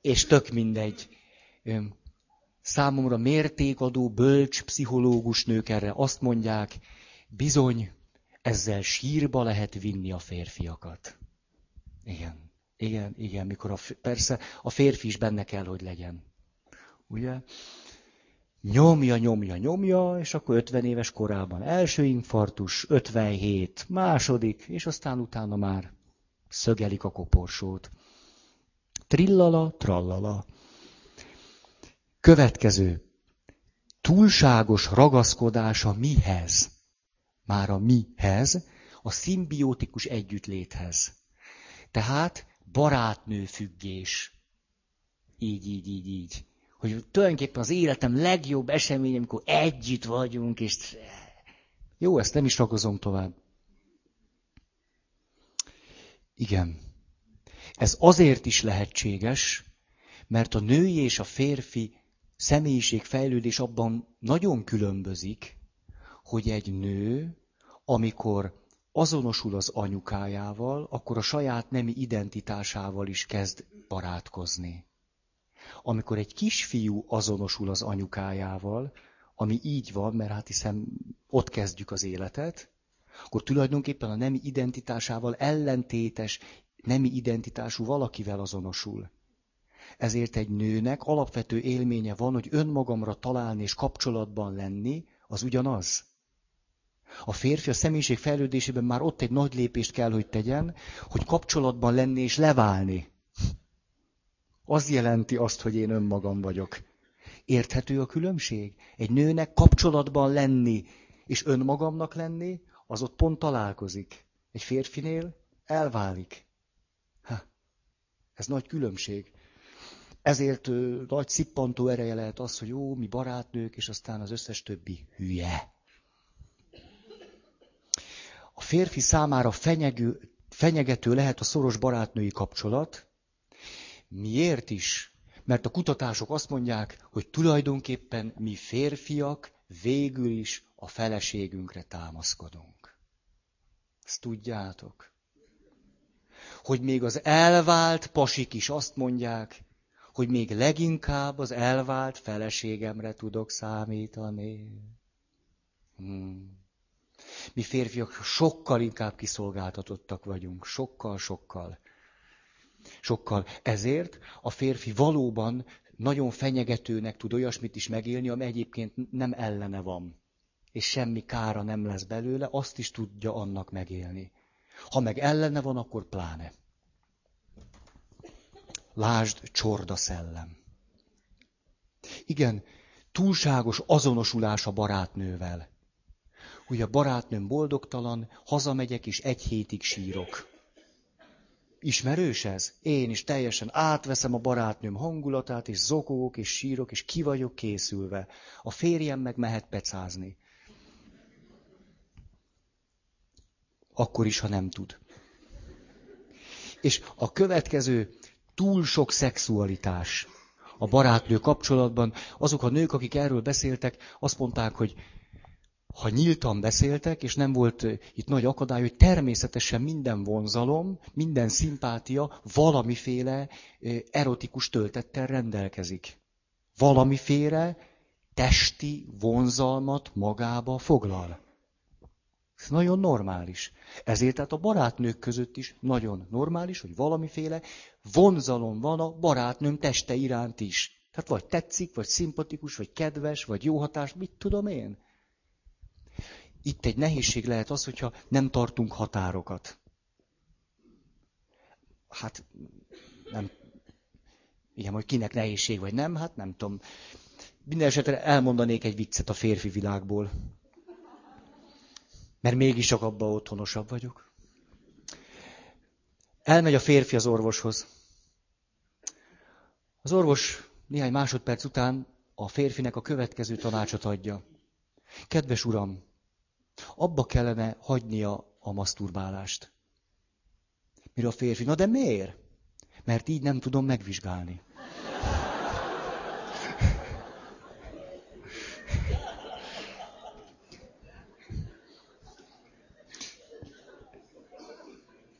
és tök mindegy. Számomra mértékadó, bölcs, pszichológus nők erre azt mondják, bizony, ezzel sírba lehet vinni a férfiakat. Igen, igen, igen, mikor a, persze a férfi is benne kell, hogy legyen. Ugye? Nyomja, nyomja, nyomja, és akkor 50 éves korában első infartus, 57, második, és aztán utána már szögelik a koporsót. Trillala, trallala. Következő. Túlságos ragaszkodása mihez? Már a mihez, a szimbiotikus együttléthez. Tehát barátnő függés. Így, így, így, így hogy tulajdonképpen az életem legjobb eseménye, amikor együtt vagyunk, és jó, ezt nem is rakozom tovább. Igen. Ez azért is lehetséges, mert a női és a férfi személyiségfejlődés abban nagyon különbözik, hogy egy nő, amikor azonosul az anyukájával, akkor a saját nemi identitásával is kezd barátkozni amikor egy kisfiú azonosul az anyukájával, ami így van, mert hát hiszem ott kezdjük az életet, akkor tulajdonképpen a nemi identitásával ellentétes nemi identitású valakivel azonosul. Ezért egy nőnek alapvető élménye van, hogy önmagamra találni és kapcsolatban lenni, az ugyanaz. A férfi a személyiség fejlődésében már ott egy nagy lépést kell, hogy tegyen, hogy kapcsolatban lenni és leválni az jelenti azt, hogy én önmagam vagyok. Érthető a különbség? Egy nőnek kapcsolatban lenni és önmagamnak lenni, az ott pont találkozik. Egy férfinél elválik. Ha, ez nagy különbség. Ezért ö, nagy szippantó ereje lehet az, hogy jó, mi barátnők, és aztán az összes többi hülye. A férfi számára fenyegő, fenyegető lehet a szoros barátnői kapcsolat, Miért is? Mert a kutatások azt mondják, hogy tulajdonképpen mi férfiak végül is a feleségünkre támaszkodunk. Ezt tudjátok? Hogy még az elvált pasik is azt mondják, hogy még leginkább az elvált feleségemre tudok számítani. Hmm. Mi férfiak sokkal inkább kiszolgáltatottak vagyunk, sokkal, sokkal. Ezért a férfi valóban nagyon fenyegetőnek tud olyasmit is megélni, ami egyébként nem ellene van. És semmi kára nem lesz belőle, azt is tudja annak megélni. Ha meg ellene van, akkor pláne. Lásd csorda szellem. Igen, túlságos azonosulás a barátnővel. Ugye a barátnőm boldogtalan, hazamegyek és egy hétig sírok. Ismerős ez? Én is teljesen átveszem a barátnőm hangulatát, és zokogok, és sírok, és ki vagyok készülve. A férjem meg mehet pecázni. Akkor is, ha nem tud. És a következő túl sok szexualitás a barátnő kapcsolatban. Azok a nők, akik erről beszéltek, azt mondták, hogy ha nyíltan beszéltek, és nem volt itt nagy akadály, hogy természetesen minden vonzalom, minden szimpátia valamiféle erotikus töltettel rendelkezik. Valamiféle testi vonzalmat magába foglal. Ez nagyon normális. Ezért tehát a barátnők között is nagyon normális, hogy valamiféle vonzalom van a barátnőm teste iránt is. Tehát vagy tetszik, vagy szimpatikus, vagy kedves, vagy jó hatás, mit tudom én. Itt egy nehézség lehet az, hogyha nem tartunk határokat. Hát nem, igen, hogy kinek nehézség vagy nem, hát nem tudom. Minden esetre elmondanék egy viccet a férfi világból. Mert mégis csak abban otthonosabb vagyok. Elmegy a férfi az orvoshoz. Az orvos néhány másodperc után a férfinek a következő tanácsot adja. Kedves uram, abba kellene hagynia a maszturbálást. Mire a férfi, na de miért? Mert így nem tudom megvizsgálni.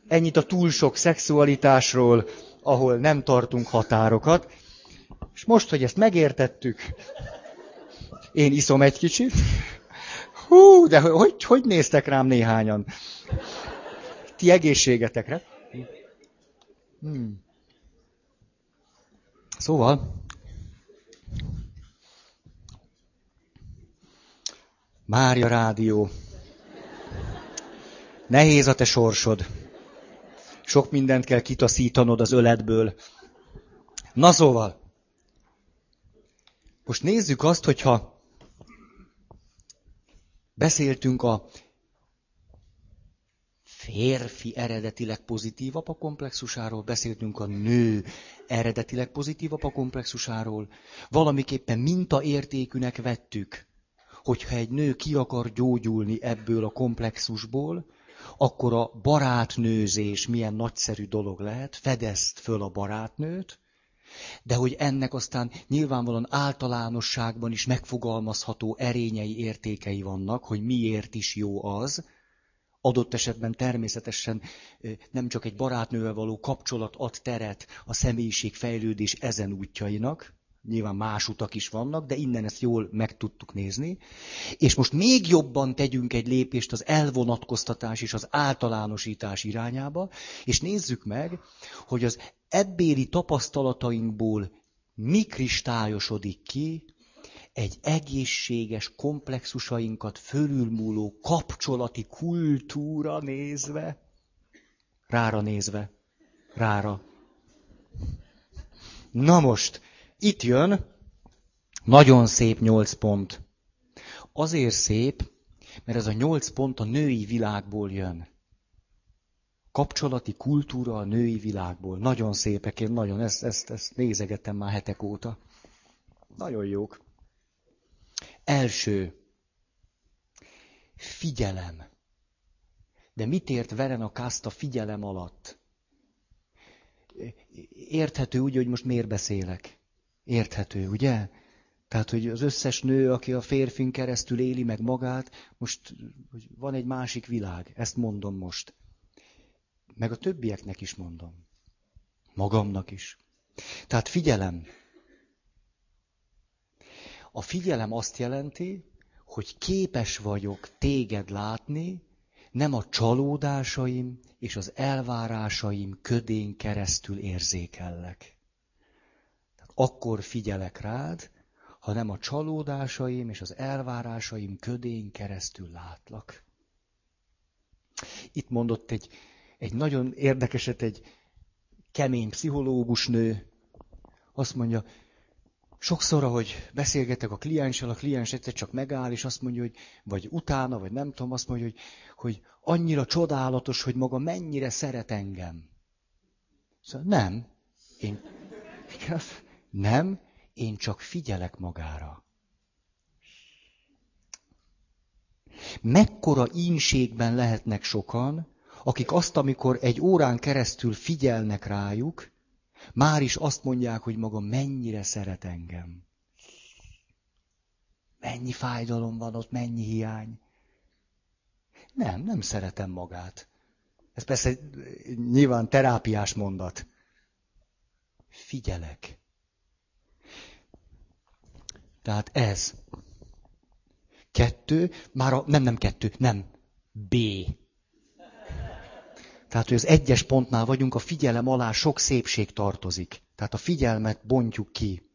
Ennyit a túl sok szexualitásról, ahol nem tartunk határokat. És most, hogy ezt megértettük, én iszom egy kicsit. Hú, de hogy, hogy néztek rám néhányan? Ti egészségetekre. Hmm. Szóval, Mária Rádió. Nehéz a te sorsod. Sok mindent kell kitaszítanod az öletből. Na szóval, most nézzük azt, hogyha beszéltünk a férfi eredetileg pozitív apa komplexusáról, beszéltünk a nő eredetileg pozitív apa komplexusáról, valamiképpen mintaértékűnek vettük, hogyha egy nő ki akar gyógyulni ebből a komplexusból, akkor a barátnőzés milyen nagyszerű dolog lehet, fedezd föl a barátnőt, de hogy ennek aztán nyilvánvalóan általánosságban is megfogalmazható erényei értékei vannak, hogy miért is jó az, adott esetben természetesen nem csak egy barátnővel való kapcsolat ad teret a személyiség fejlődés ezen útjainak, nyilván más utak is vannak, de innen ezt jól meg tudtuk nézni. És most még jobban tegyünk egy lépést az elvonatkoztatás és az általánosítás irányába, és nézzük meg, hogy az ebbéli tapasztalatainkból mi kristályosodik ki egy egészséges komplexusainkat fölülmúló kapcsolati kultúra nézve, rára nézve, rára. Na most, itt jön nagyon szép nyolc pont. Azért szép, mert ez a nyolc pont a női világból jön. Kapcsolati kultúra a női világból. Nagyon szépek, én nagyon ezt, ezt, ezt nézegettem már hetek óta. Nagyon jók. Első. Figyelem. De mit ért Veren a Kasta figyelem alatt? Érthető úgy, hogy most miért beszélek. Érthető, ugye? Tehát, hogy az összes nő, aki a férfin keresztül éli meg magát, most van egy másik világ. Ezt mondom most. Meg a többieknek is mondom. Magamnak is. Tehát figyelem. A figyelem azt jelenti, hogy képes vagyok téged látni, nem a csalódásaim és az elvárásaim ködén keresztül érzékellek. Akkor figyelek rád, ha nem a csalódásaim és az elvárásaim ködén keresztül látlak. Itt mondott egy, egy nagyon érdekeset egy kemény pszichológus nő, azt mondja, Sokszor, ahogy beszélgetek a klienssel, a kliens egyszer csak megáll, és azt mondja, hogy, vagy utána, vagy nem tudom, azt mondja, hogy, hogy annyira csodálatos, hogy maga mennyire szeret engem. Szóval nem. Én, nem, én csak figyelek magára. Mekkora ínségben lehetnek sokan, akik azt, amikor egy órán keresztül figyelnek rájuk, már is azt mondják, hogy maga mennyire szeret engem. Mennyi fájdalom van ott, mennyi hiány. Nem, nem szeretem magát. Ez persze nyilván terápiás mondat. Figyelek. Tehát ez. Kettő, már a, nem, nem kettő, nem. B. Tehát, hogy az egyes pontnál vagyunk, a figyelem alá sok szépség tartozik. Tehát a figyelmet bontjuk ki.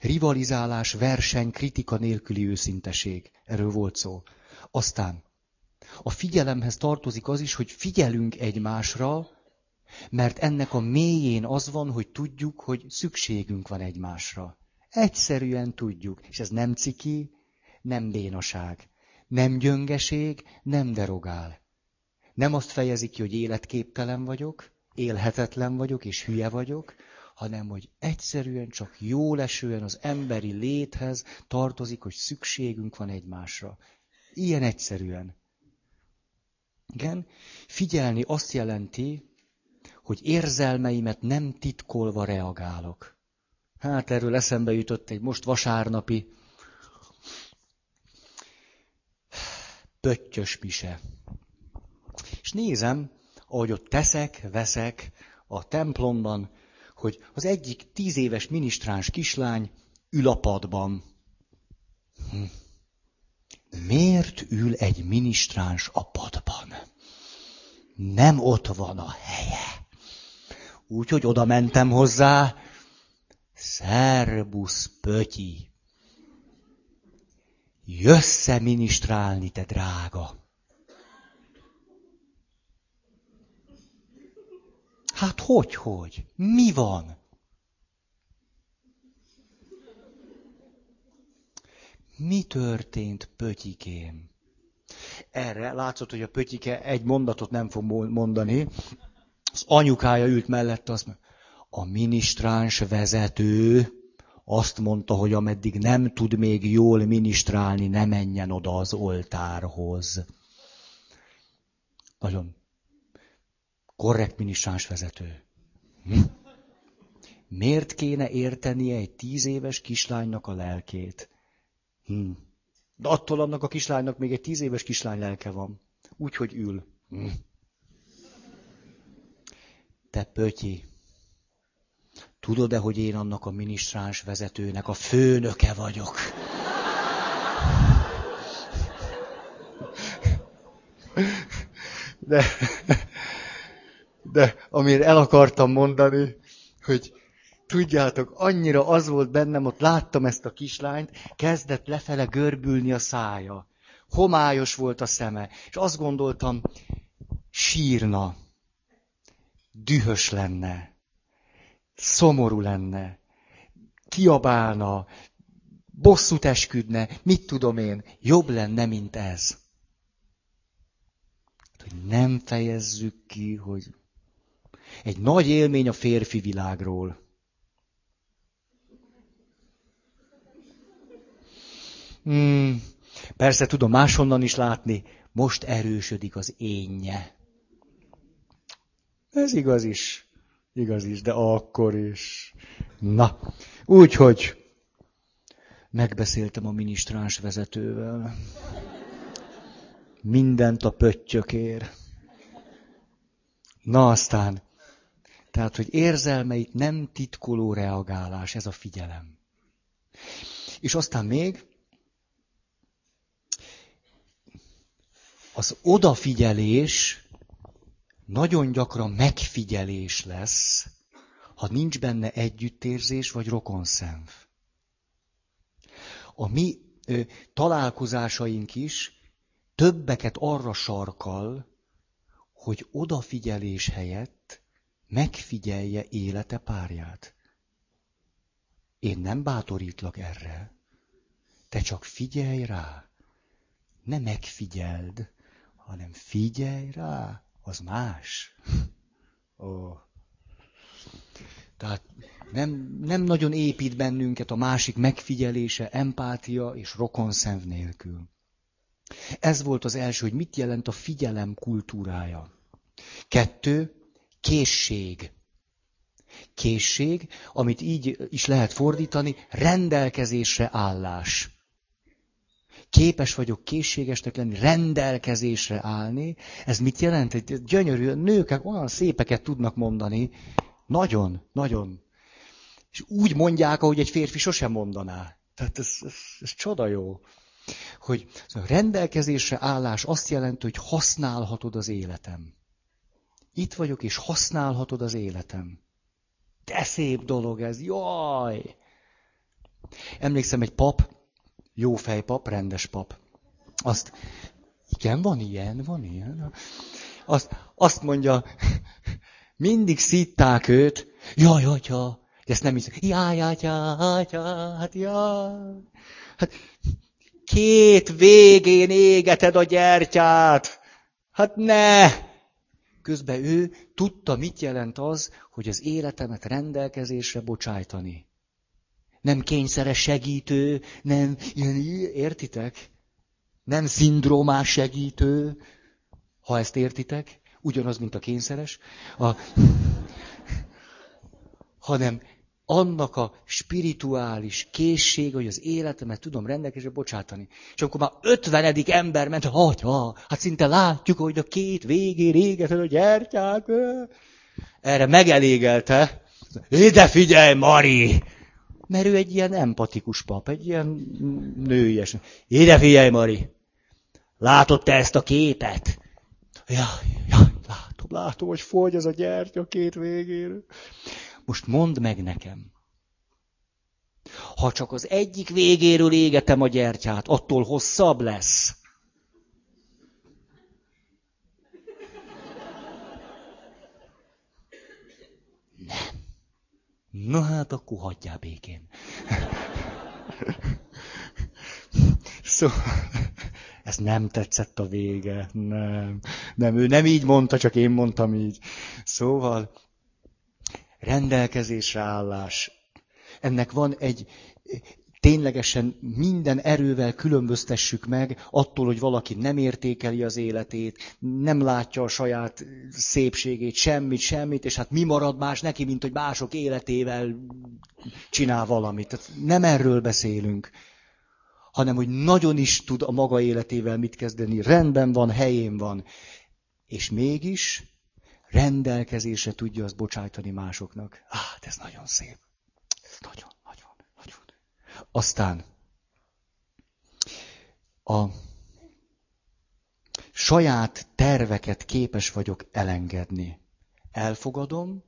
Rivalizálás, verseny, kritika nélküli őszinteség. Erről volt szó. Aztán a figyelemhez tartozik az is, hogy figyelünk egymásra, mert ennek a mélyén az van, hogy tudjuk, hogy szükségünk van egymásra. Egyszerűen tudjuk. És ez nem ciki, nem bénaság. Nem gyöngeség, nem derogál. Nem azt fejezi ki, hogy életképtelen vagyok, élhetetlen vagyok és hülye vagyok, hanem hogy egyszerűen csak jó lesően az emberi léthez tartozik, hogy szükségünk van egymásra. Ilyen egyszerűen. Igen, figyelni azt jelenti, hogy érzelmeimet nem titkolva reagálok. Hát erről eszembe jutott egy most vasárnapi pöttyös mise. És nézem, ahogy ott teszek, veszek a templomban, hogy az egyik tíz éves minisztráns kislány ül a padban. Hm. Miért ül egy minisztráns a padban? Nem ott van a helye. Úgyhogy oda mentem hozzá. Szerbusz, pötyi. Jössze minisztrálni, te drága. Hát hogy, hogy? Mi van? Mi történt, pötyikém? Erre látszott, hogy a pötyike egy mondatot nem fog mondani. Az anyukája ült mellette, azt mondja, a minisztráns vezető azt mondta, hogy ameddig nem tud még jól minisztrálni, ne menjen oda az oltárhoz. Nagyon korrekt minisztráns vezető. Hm? Miért kéne értenie egy tíz éves kislánynak a lelkét? Hm. De attól annak a kislánynak még egy tíz éves kislány lelke van. Úgy, hogy ül. Hm. Te pötyi, tudod-e, hogy én annak a minisztráns vezetőnek a főnöke vagyok? De, de amire el akartam mondani, hogy tudjátok, annyira az volt bennem, ott láttam ezt a kislányt, kezdett lefele görbülni a szája. Homályos volt a szeme, és azt gondoltam, sírna, dühös lenne, szomorú lenne, kiabálna, bosszút esküdne, mit tudom én, jobb lenne, mint ez. Hogy nem fejezzük ki, hogy egy nagy élmény a férfi világról. Hmm, persze tudom máshonnan is látni, most erősödik az énje. Ez igaz is. Igaz is, de akkor is. Na, úgyhogy megbeszéltem a minisztráns vezetővel. Mindent a pöttyökér. Na aztán, tehát, hogy érzelmeit nem titkoló reagálás, ez a figyelem. És aztán még az odafigyelés nagyon gyakran megfigyelés lesz, ha nincs benne együttérzés vagy rokonszenv. A mi ö, találkozásaink is többeket arra sarkal, hogy odafigyelés helyett megfigyelje élete párját. Én nem bátorítlak erre. Te csak figyelj rá. Ne megfigyeld, hanem figyelj rá az más. Ó. Tehát nem, nem nagyon épít bennünket a másik megfigyelése, empátia és rokonszenv nélkül. Ez volt az első, hogy mit jelent a figyelem kultúrája. Kettő, készség. Készség, amit így is lehet fordítani, rendelkezésre állás képes vagyok készségesnek lenni, rendelkezésre állni. Ez mit jelent? Egy gyönyörű nők olyan szépeket tudnak mondani. Nagyon, nagyon. És úgy mondják, ahogy egy férfi sosem mondaná. Tehát ez, ez, ez csoda jó. hogy rendelkezésre állás azt jelenti, hogy használhatod az életem. Itt vagyok, és használhatod az életem. De szép dolog ez, jaj! Emlékszem, egy pap, jó fejpap, rendes pap. Azt, igen, van ilyen, van ilyen. Azt, azt mondja, mindig szitták őt, jaj, atya, ezt nem hiszem, jaj, atya, atya, hát jaj. Hát két végén égeted a gyertyát. Hát ne! Közben ő tudta, mit jelent az, hogy az életemet rendelkezésre bocsájtani. Nem kényszeres segítő, nem, értitek? Nem szindrómás segítő, ha ezt értitek, ugyanaz, mint a kényszeres, a, hanem annak a spirituális készség, hogy az életemet tudom rendelkezésre bocsátani. És akkor már ötvenedik ember ment, hogy hát szinte látjuk, hogy a két végén égeted a gyertyák. Erre megelégelte. Ide figyelj, Mari! Mert ő egy ilyen empatikus pap, egy ilyen nőies. Ide figyelj, Mari! Látod te ezt a képet? Ja, ja, látom, látom, hogy fogy az a gyertya két végén. Most mondd meg nekem. Ha csak az egyik végéről égetem a gyertyát, attól hosszabb lesz. Na hát, akkor hagyjál békén. Szóval, ez nem tetszett a vége. Nem. Nem, ő nem így mondta, csak én mondtam így. Szóval, rendelkezésre állás. Ennek van egy, ténylegesen minden erővel különböztessük meg attól, hogy valaki nem értékeli az életét, nem látja a saját szépségét, semmit, semmit, és hát mi marad más neki, mint hogy mások életével csinál valamit. Tehát nem erről beszélünk, hanem hogy nagyon is tud a maga életével mit kezdeni, rendben van, helyén van, és mégis rendelkezésre tudja azt bocsájtani másoknak. Ah, ez nagyon szép. Ez nagyon. Aztán a saját terveket képes vagyok elengedni. Elfogadom,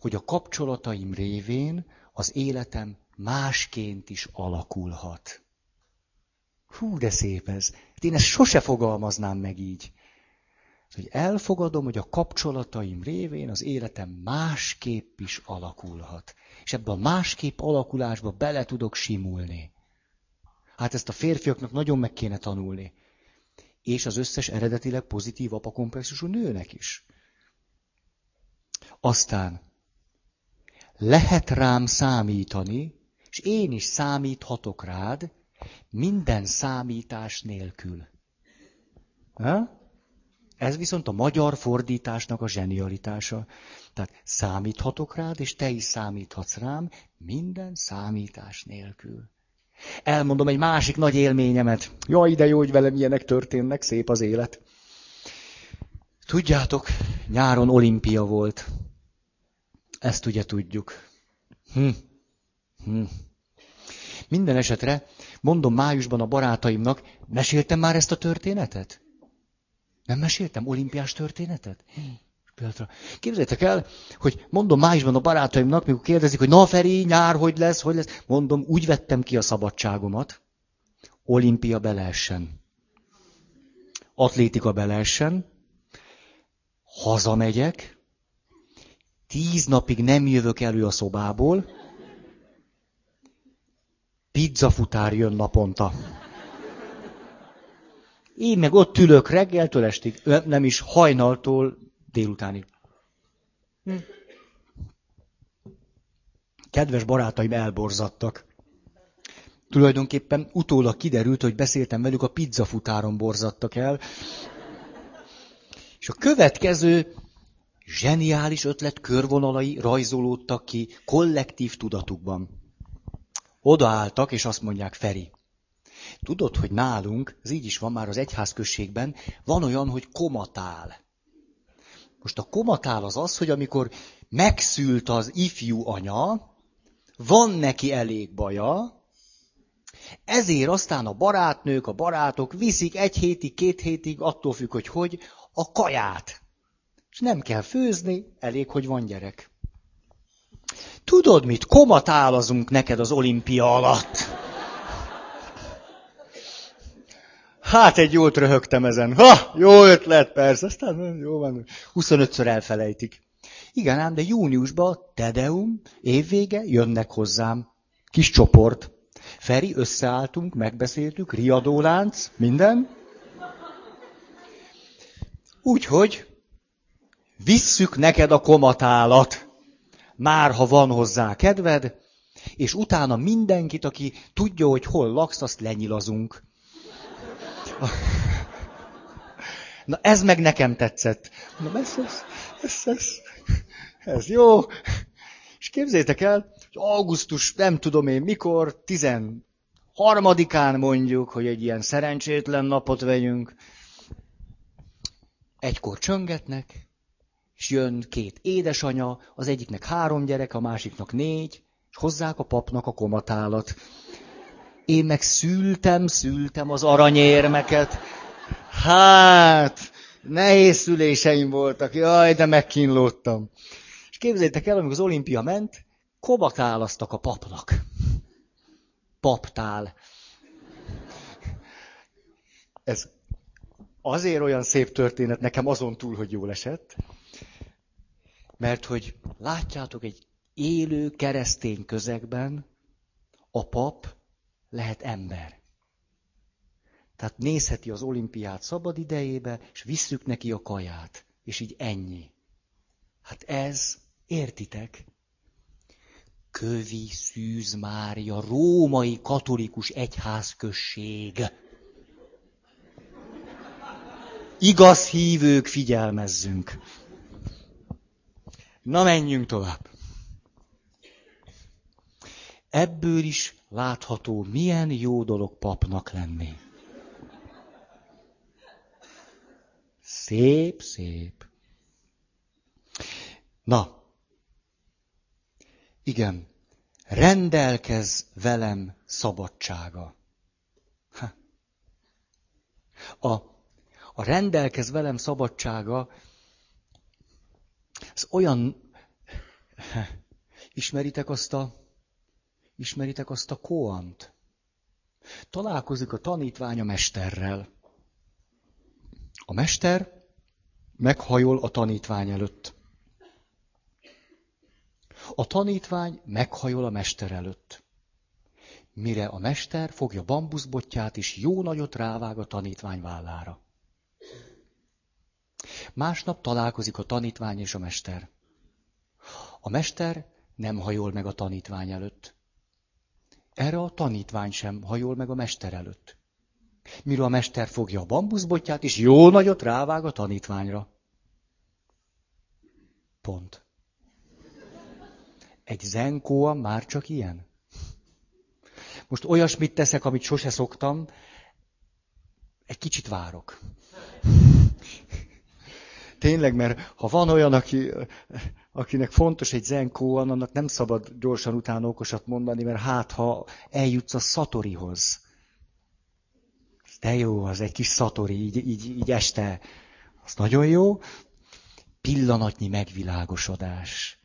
hogy a kapcsolataim révén az életem másként is alakulhat. Hú, de szép ez. Hát én ezt sose fogalmaznám meg így hogy elfogadom, hogy a kapcsolataim révén az életem másképp is alakulhat. És ebben a másképp alakulásba bele tudok simulni. Hát ezt a férfiaknak nagyon meg kéne tanulni. És az összes eredetileg pozitív apakomplexusú nőnek is. Aztán lehet rám számítani, és én is számíthatok rád, minden számítás nélkül. Ha? Ez viszont a magyar fordításnak a zsenialitása. Tehát számíthatok rád, és te is számíthatsz rám, minden számítás nélkül. Elmondom egy másik nagy élményemet. Jaj, de jó, hogy velem ilyenek történnek, szép az élet. Tudjátok, nyáron olimpia volt. Ezt ugye tudjuk. Hm. Hm. Minden esetre, mondom májusban a barátaimnak, meséltem már ezt a történetet? Nem meséltem olimpiás történetet? Pillanatra. Képzeljétek el, hogy mondom májusban a barátaimnak, mikor kérdezik, hogy na Feri, nyár, hogy lesz, hogy lesz, mondom, úgy vettem ki a szabadságomat, olimpia beleessen. Atlétika beleessen, hazamegyek, tíz napig nem jövök elő a szobából, pizzafutár jön naponta. Én meg ott ülök reggeltől estig, nem is hajnaltól délutánig. Hm. Kedves barátaim elborzattak. Tulajdonképpen utólag kiderült, hogy beszéltem velük, a pizzafutáron borzattak el. És a következő zseniális ötlet körvonalai rajzolódtak ki kollektív tudatukban. Odaálltak, és azt mondják, Feri, Tudod, hogy nálunk, ez így is van már az egyházközségben, van olyan, hogy komatál. Most a komatál az az, hogy amikor megszült az ifjú anya, van neki elég baja, Ezért aztán a barátnők, a barátok viszik egy hétig, két hétig, attól függ, hogy hogy, a kaját. És nem kell főzni, elég, hogy van gyerek. Tudod mit, komatálazunk neked az olimpia alatt. Hát egy jót röhögtem ezen. Ha, jó ötlet, persze. Aztán jó van, 25-ször elfelejtik. Igen ám, de júniusban Tedeum, évvége, jönnek hozzám. Kis csoport. Feri, összeálltunk, megbeszéltük, riadólánc, minden. Úgyhogy visszük neked a komatálat, már ha van hozzá kedved, és utána mindenkit, aki tudja, hogy hol laksz, azt lenyilazunk. Na ez meg nekem tetszett. Na ez, ez, ez, ez, ez jó. És képzétek el, hogy augusztus nem tudom én mikor, 13-án mondjuk, hogy egy ilyen szerencsétlen napot vegyünk. Egykor csöngetnek, és jön két édesanya, az egyiknek három gyerek, a másiknak négy, és hozzák a papnak a komatálat. Én meg szültem, szültem az aranyérmeket. Hát, nehéz szüléseim voltak, jaj, de megkínlódtam. És képzeljétek el, amikor az olimpia ment, komatálasztak a papnak. Paptál. Ez azért olyan szép történet nekem azon túl, hogy jól esett, mert hogy látjátok, egy élő keresztény közegben a pap lehet ember. Tehát nézheti az olimpiát szabad idejébe, és visszük neki a kaját. És így ennyi. Hát ez, értitek? Kövi Szűz Mária, római katolikus egyházközség. Igaz hívők, figyelmezzünk. Na menjünk tovább. Ebből is látható, milyen jó dolog papnak lenni. Szép, szép. Na, igen, rendelkez velem szabadsága. A, a rendelkez velem szabadsága ez olyan... Ismeritek azt a... Ismeritek azt a koant? Találkozik a tanítvány a mesterrel. A mester meghajol a tanítvány előtt. A tanítvány meghajol a mester előtt. Mire a mester fogja bambuszbotját, és jó nagyot rávág a tanítvány vállára. Másnap találkozik a tanítvány és a mester. A mester nem hajol meg a tanítvány előtt. Erre a tanítvány sem hajol meg a mester előtt. Mire a mester fogja a bambuszbotját, és jó nagyot rávág a tanítványra. Pont. Egy zenkóa már csak ilyen. Most olyasmit teszek, amit sose szoktam, egy kicsit várok. Tényleg, mert ha van olyan, aki, akinek fontos egy zenkóan, annak nem szabad gyorsan utána okosat mondani, mert hát, ha eljutsz a szatorihoz. De jó, az egy kis szatori, így, így, így este. Az nagyon jó. Pillanatnyi megvilágosodás.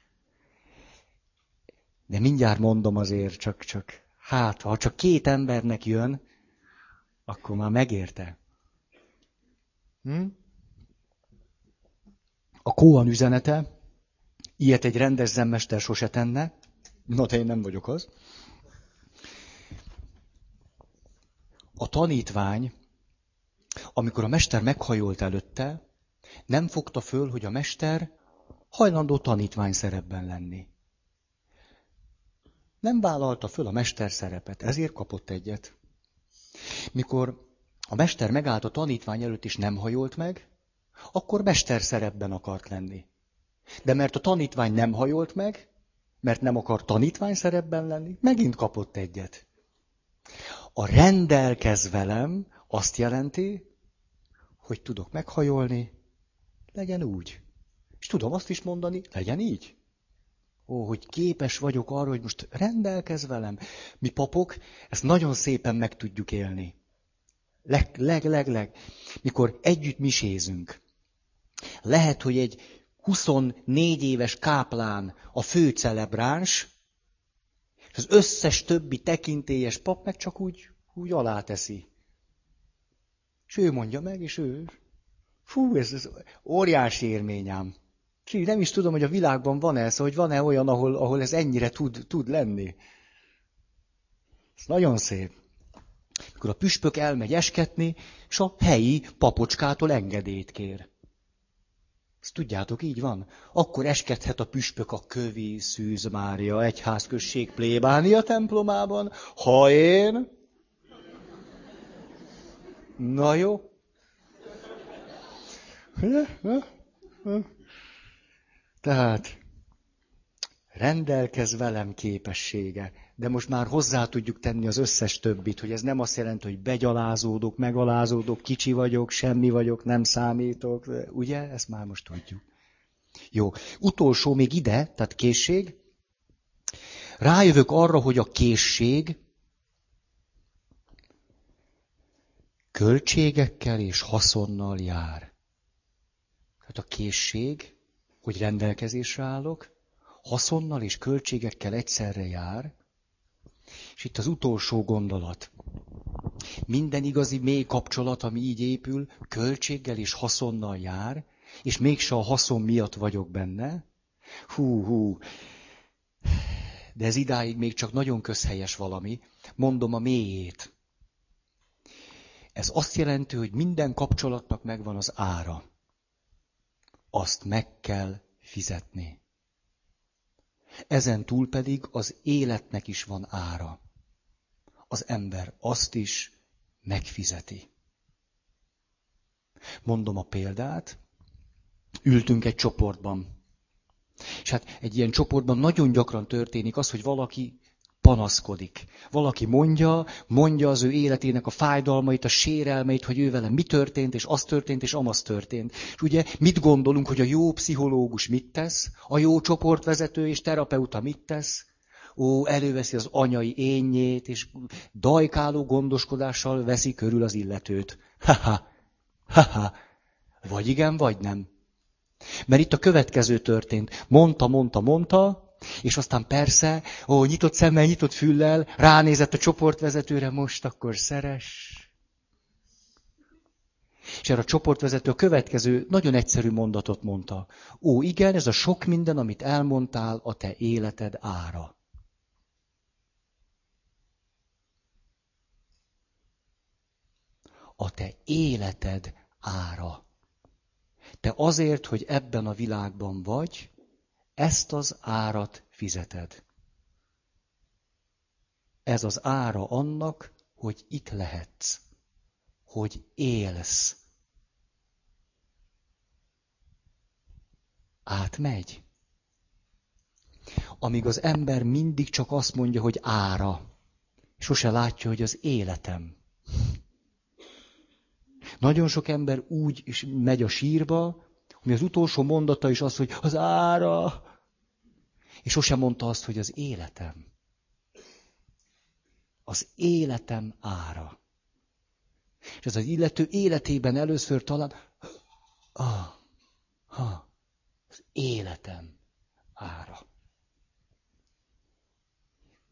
De mindjárt mondom azért, csak, csak, hát, ha csak két embernek jön, akkor már megérte. Hm? A Kóan üzenete, ilyet egy rendes zemmester sose tenne, na de én nem vagyok az. A tanítvány, amikor a mester meghajolt előtte, nem fogta föl, hogy a mester hajlandó tanítvány szerepben lenni. Nem vállalta föl a mester szerepet, ezért kapott egyet. Mikor a mester megállt a tanítvány előtt és nem hajolt meg, akkor mester szerepben akart lenni. De mert a tanítvány nem hajolt meg, mert nem akar tanítvány szerepben lenni, megint kapott egyet. A rendelkez velem azt jelenti, hogy tudok meghajolni, legyen úgy. És tudom azt is mondani, legyen így. Ó, hogy képes vagyok arra, hogy most rendelkez velem. Mi papok ezt nagyon szépen meg tudjuk élni. Leg, leg, leg, leg. Mikor együtt misézünk. Lehet, hogy egy 24 éves káplán a fő celebráns, és az összes többi tekintélyes pap meg csak úgy, úgy aláteszi. És ő mondja meg, és ő. Fú, ez, ez óriási élményem. És nem is tudom, hogy a világban van ez, hogy van-e olyan, ahol, ahol ez ennyire tud, tud lenni. Ez nagyon szép. Mikor a püspök elmegy esketni, és a helyi papocskától engedélyt kér. Ezt tudjátok, így van. Akkor eskedhet a püspök a kövi Szűz Mária egyházközség plébánia templomában, ha én... Na jó. Tehát rendelkez velem képessége, de most már hozzá tudjuk tenni az összes többit, hogy ez nem azt jelenti, hogy begyalázódok, megalázódok, kicsi vagyok, semmi vagyok, nem számítok, ugye? Ezt már most tudjuk. Jó, utolsó még ide, tehát készség. Rájövök arra, hogy a készség költségekkel és haszonnal jár. Tehát a készség, hogy rendelkezésre állok, haszonnal és költségekkel egyszerre jár. És itt az utolsó gondolat. Minden igazi mély kapcsolat, ami így épül, költséggel és haszonnal jár, és mégse a haszon miatt vagyok benne. Hú, hú. De ez idáig még csak nagyon közhelyes valami. Mondom a mélyét. Ez azt jelenti, hogy minden kapcsolatnak megvan az ára. Azt meg kell fizetni. Ezen túl pedig az életnek is van ára. Az ember azt is megfizeti. Mondom a példát, ültünk egy csoportban. És hát egy ilyen csoportban nagyon gyakran történik az, hogy valaki panaszkodik. Valaki mondja, mondja az ő életének a fájdalmait, a sérelmeit, hogy ő vele mi történt, és az történt, és amaz történt. És ugye mit gondolunk, hogy a jó pszichológus mit tesz, a jó csoportvezető és terapeuta mit tesz? Ó, előveszi az anyai énjét, és dajkáló gondoskodással veszi körül az illetőt. Ha-ha, ha-ha. Vagy igen, vagy nem. Mert itt a következő történt. Mondta, mondta, mondta, és aztán persze, ó, nyitott szemmel, nyitott füllel, ránézett a csoportvezetőre, most akkor szeres. És erre a csoportvezető a következő nagyon egyszerű mondatot mondta. Ó, igen, ez a sok minden, amit elmondtál, a te életed ára. A te életed ára. Te azért, hogy ebben a világban vagy, ezt az árat fizeted. Ez az ára annak, hogy itt lehetsz, hogy élsz. Átmegy. Amíg az ember mindig csak azt mondja, hogy ára, sose látja, hogy az életem. Nagyon sok ember úgy is megy a sírba, hogy az utolsó mondata is az, hogy az ára, és sosem mondta azt, hogy az életem. Az életem ára. És ez az illető életében először talán, ah, ha, az életem ára.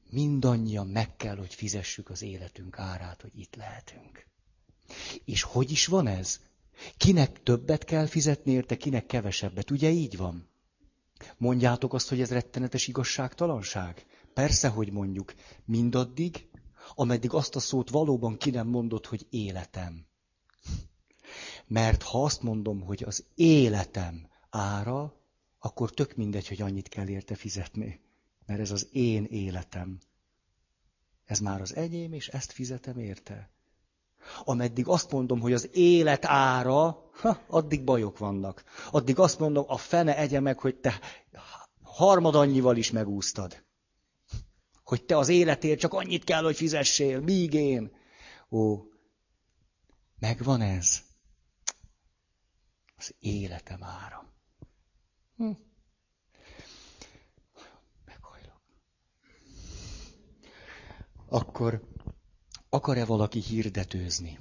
Mindannyian meg kell, hogy fizessük az életünk árát, hogy itt lehetünk. És hogy is van ez? Kinek többet kell fizetni érte, kinek kevesebbet. Ugye így van? Mondjátok azt, hogy ez rettenetes igazságtalanság? Persze, hogy mondjuk. Mindaddig, ameddig azt a szót valóban ki nem mondod, hogy életem. Mert ha azt mondom, hogy az életem ára, akkor tök mindegy, hogy annyit kell érte fizetni. Mert ez az én életem. Ez már az enyém, és ezt fizetem érte. Ameddig azt mondom, hogy az élet ára, ha, addig bajok vannak. Addig azt mondom, a fene egye meg, hogy te harmadannyival is megúsztad. Hogy te az életért csak annyit kell, hogy fizessél, míg én. Ó, megvan ez. Az életem ára. Hm. Meghajlok. Akkor akar-e valaki hirdetőzni?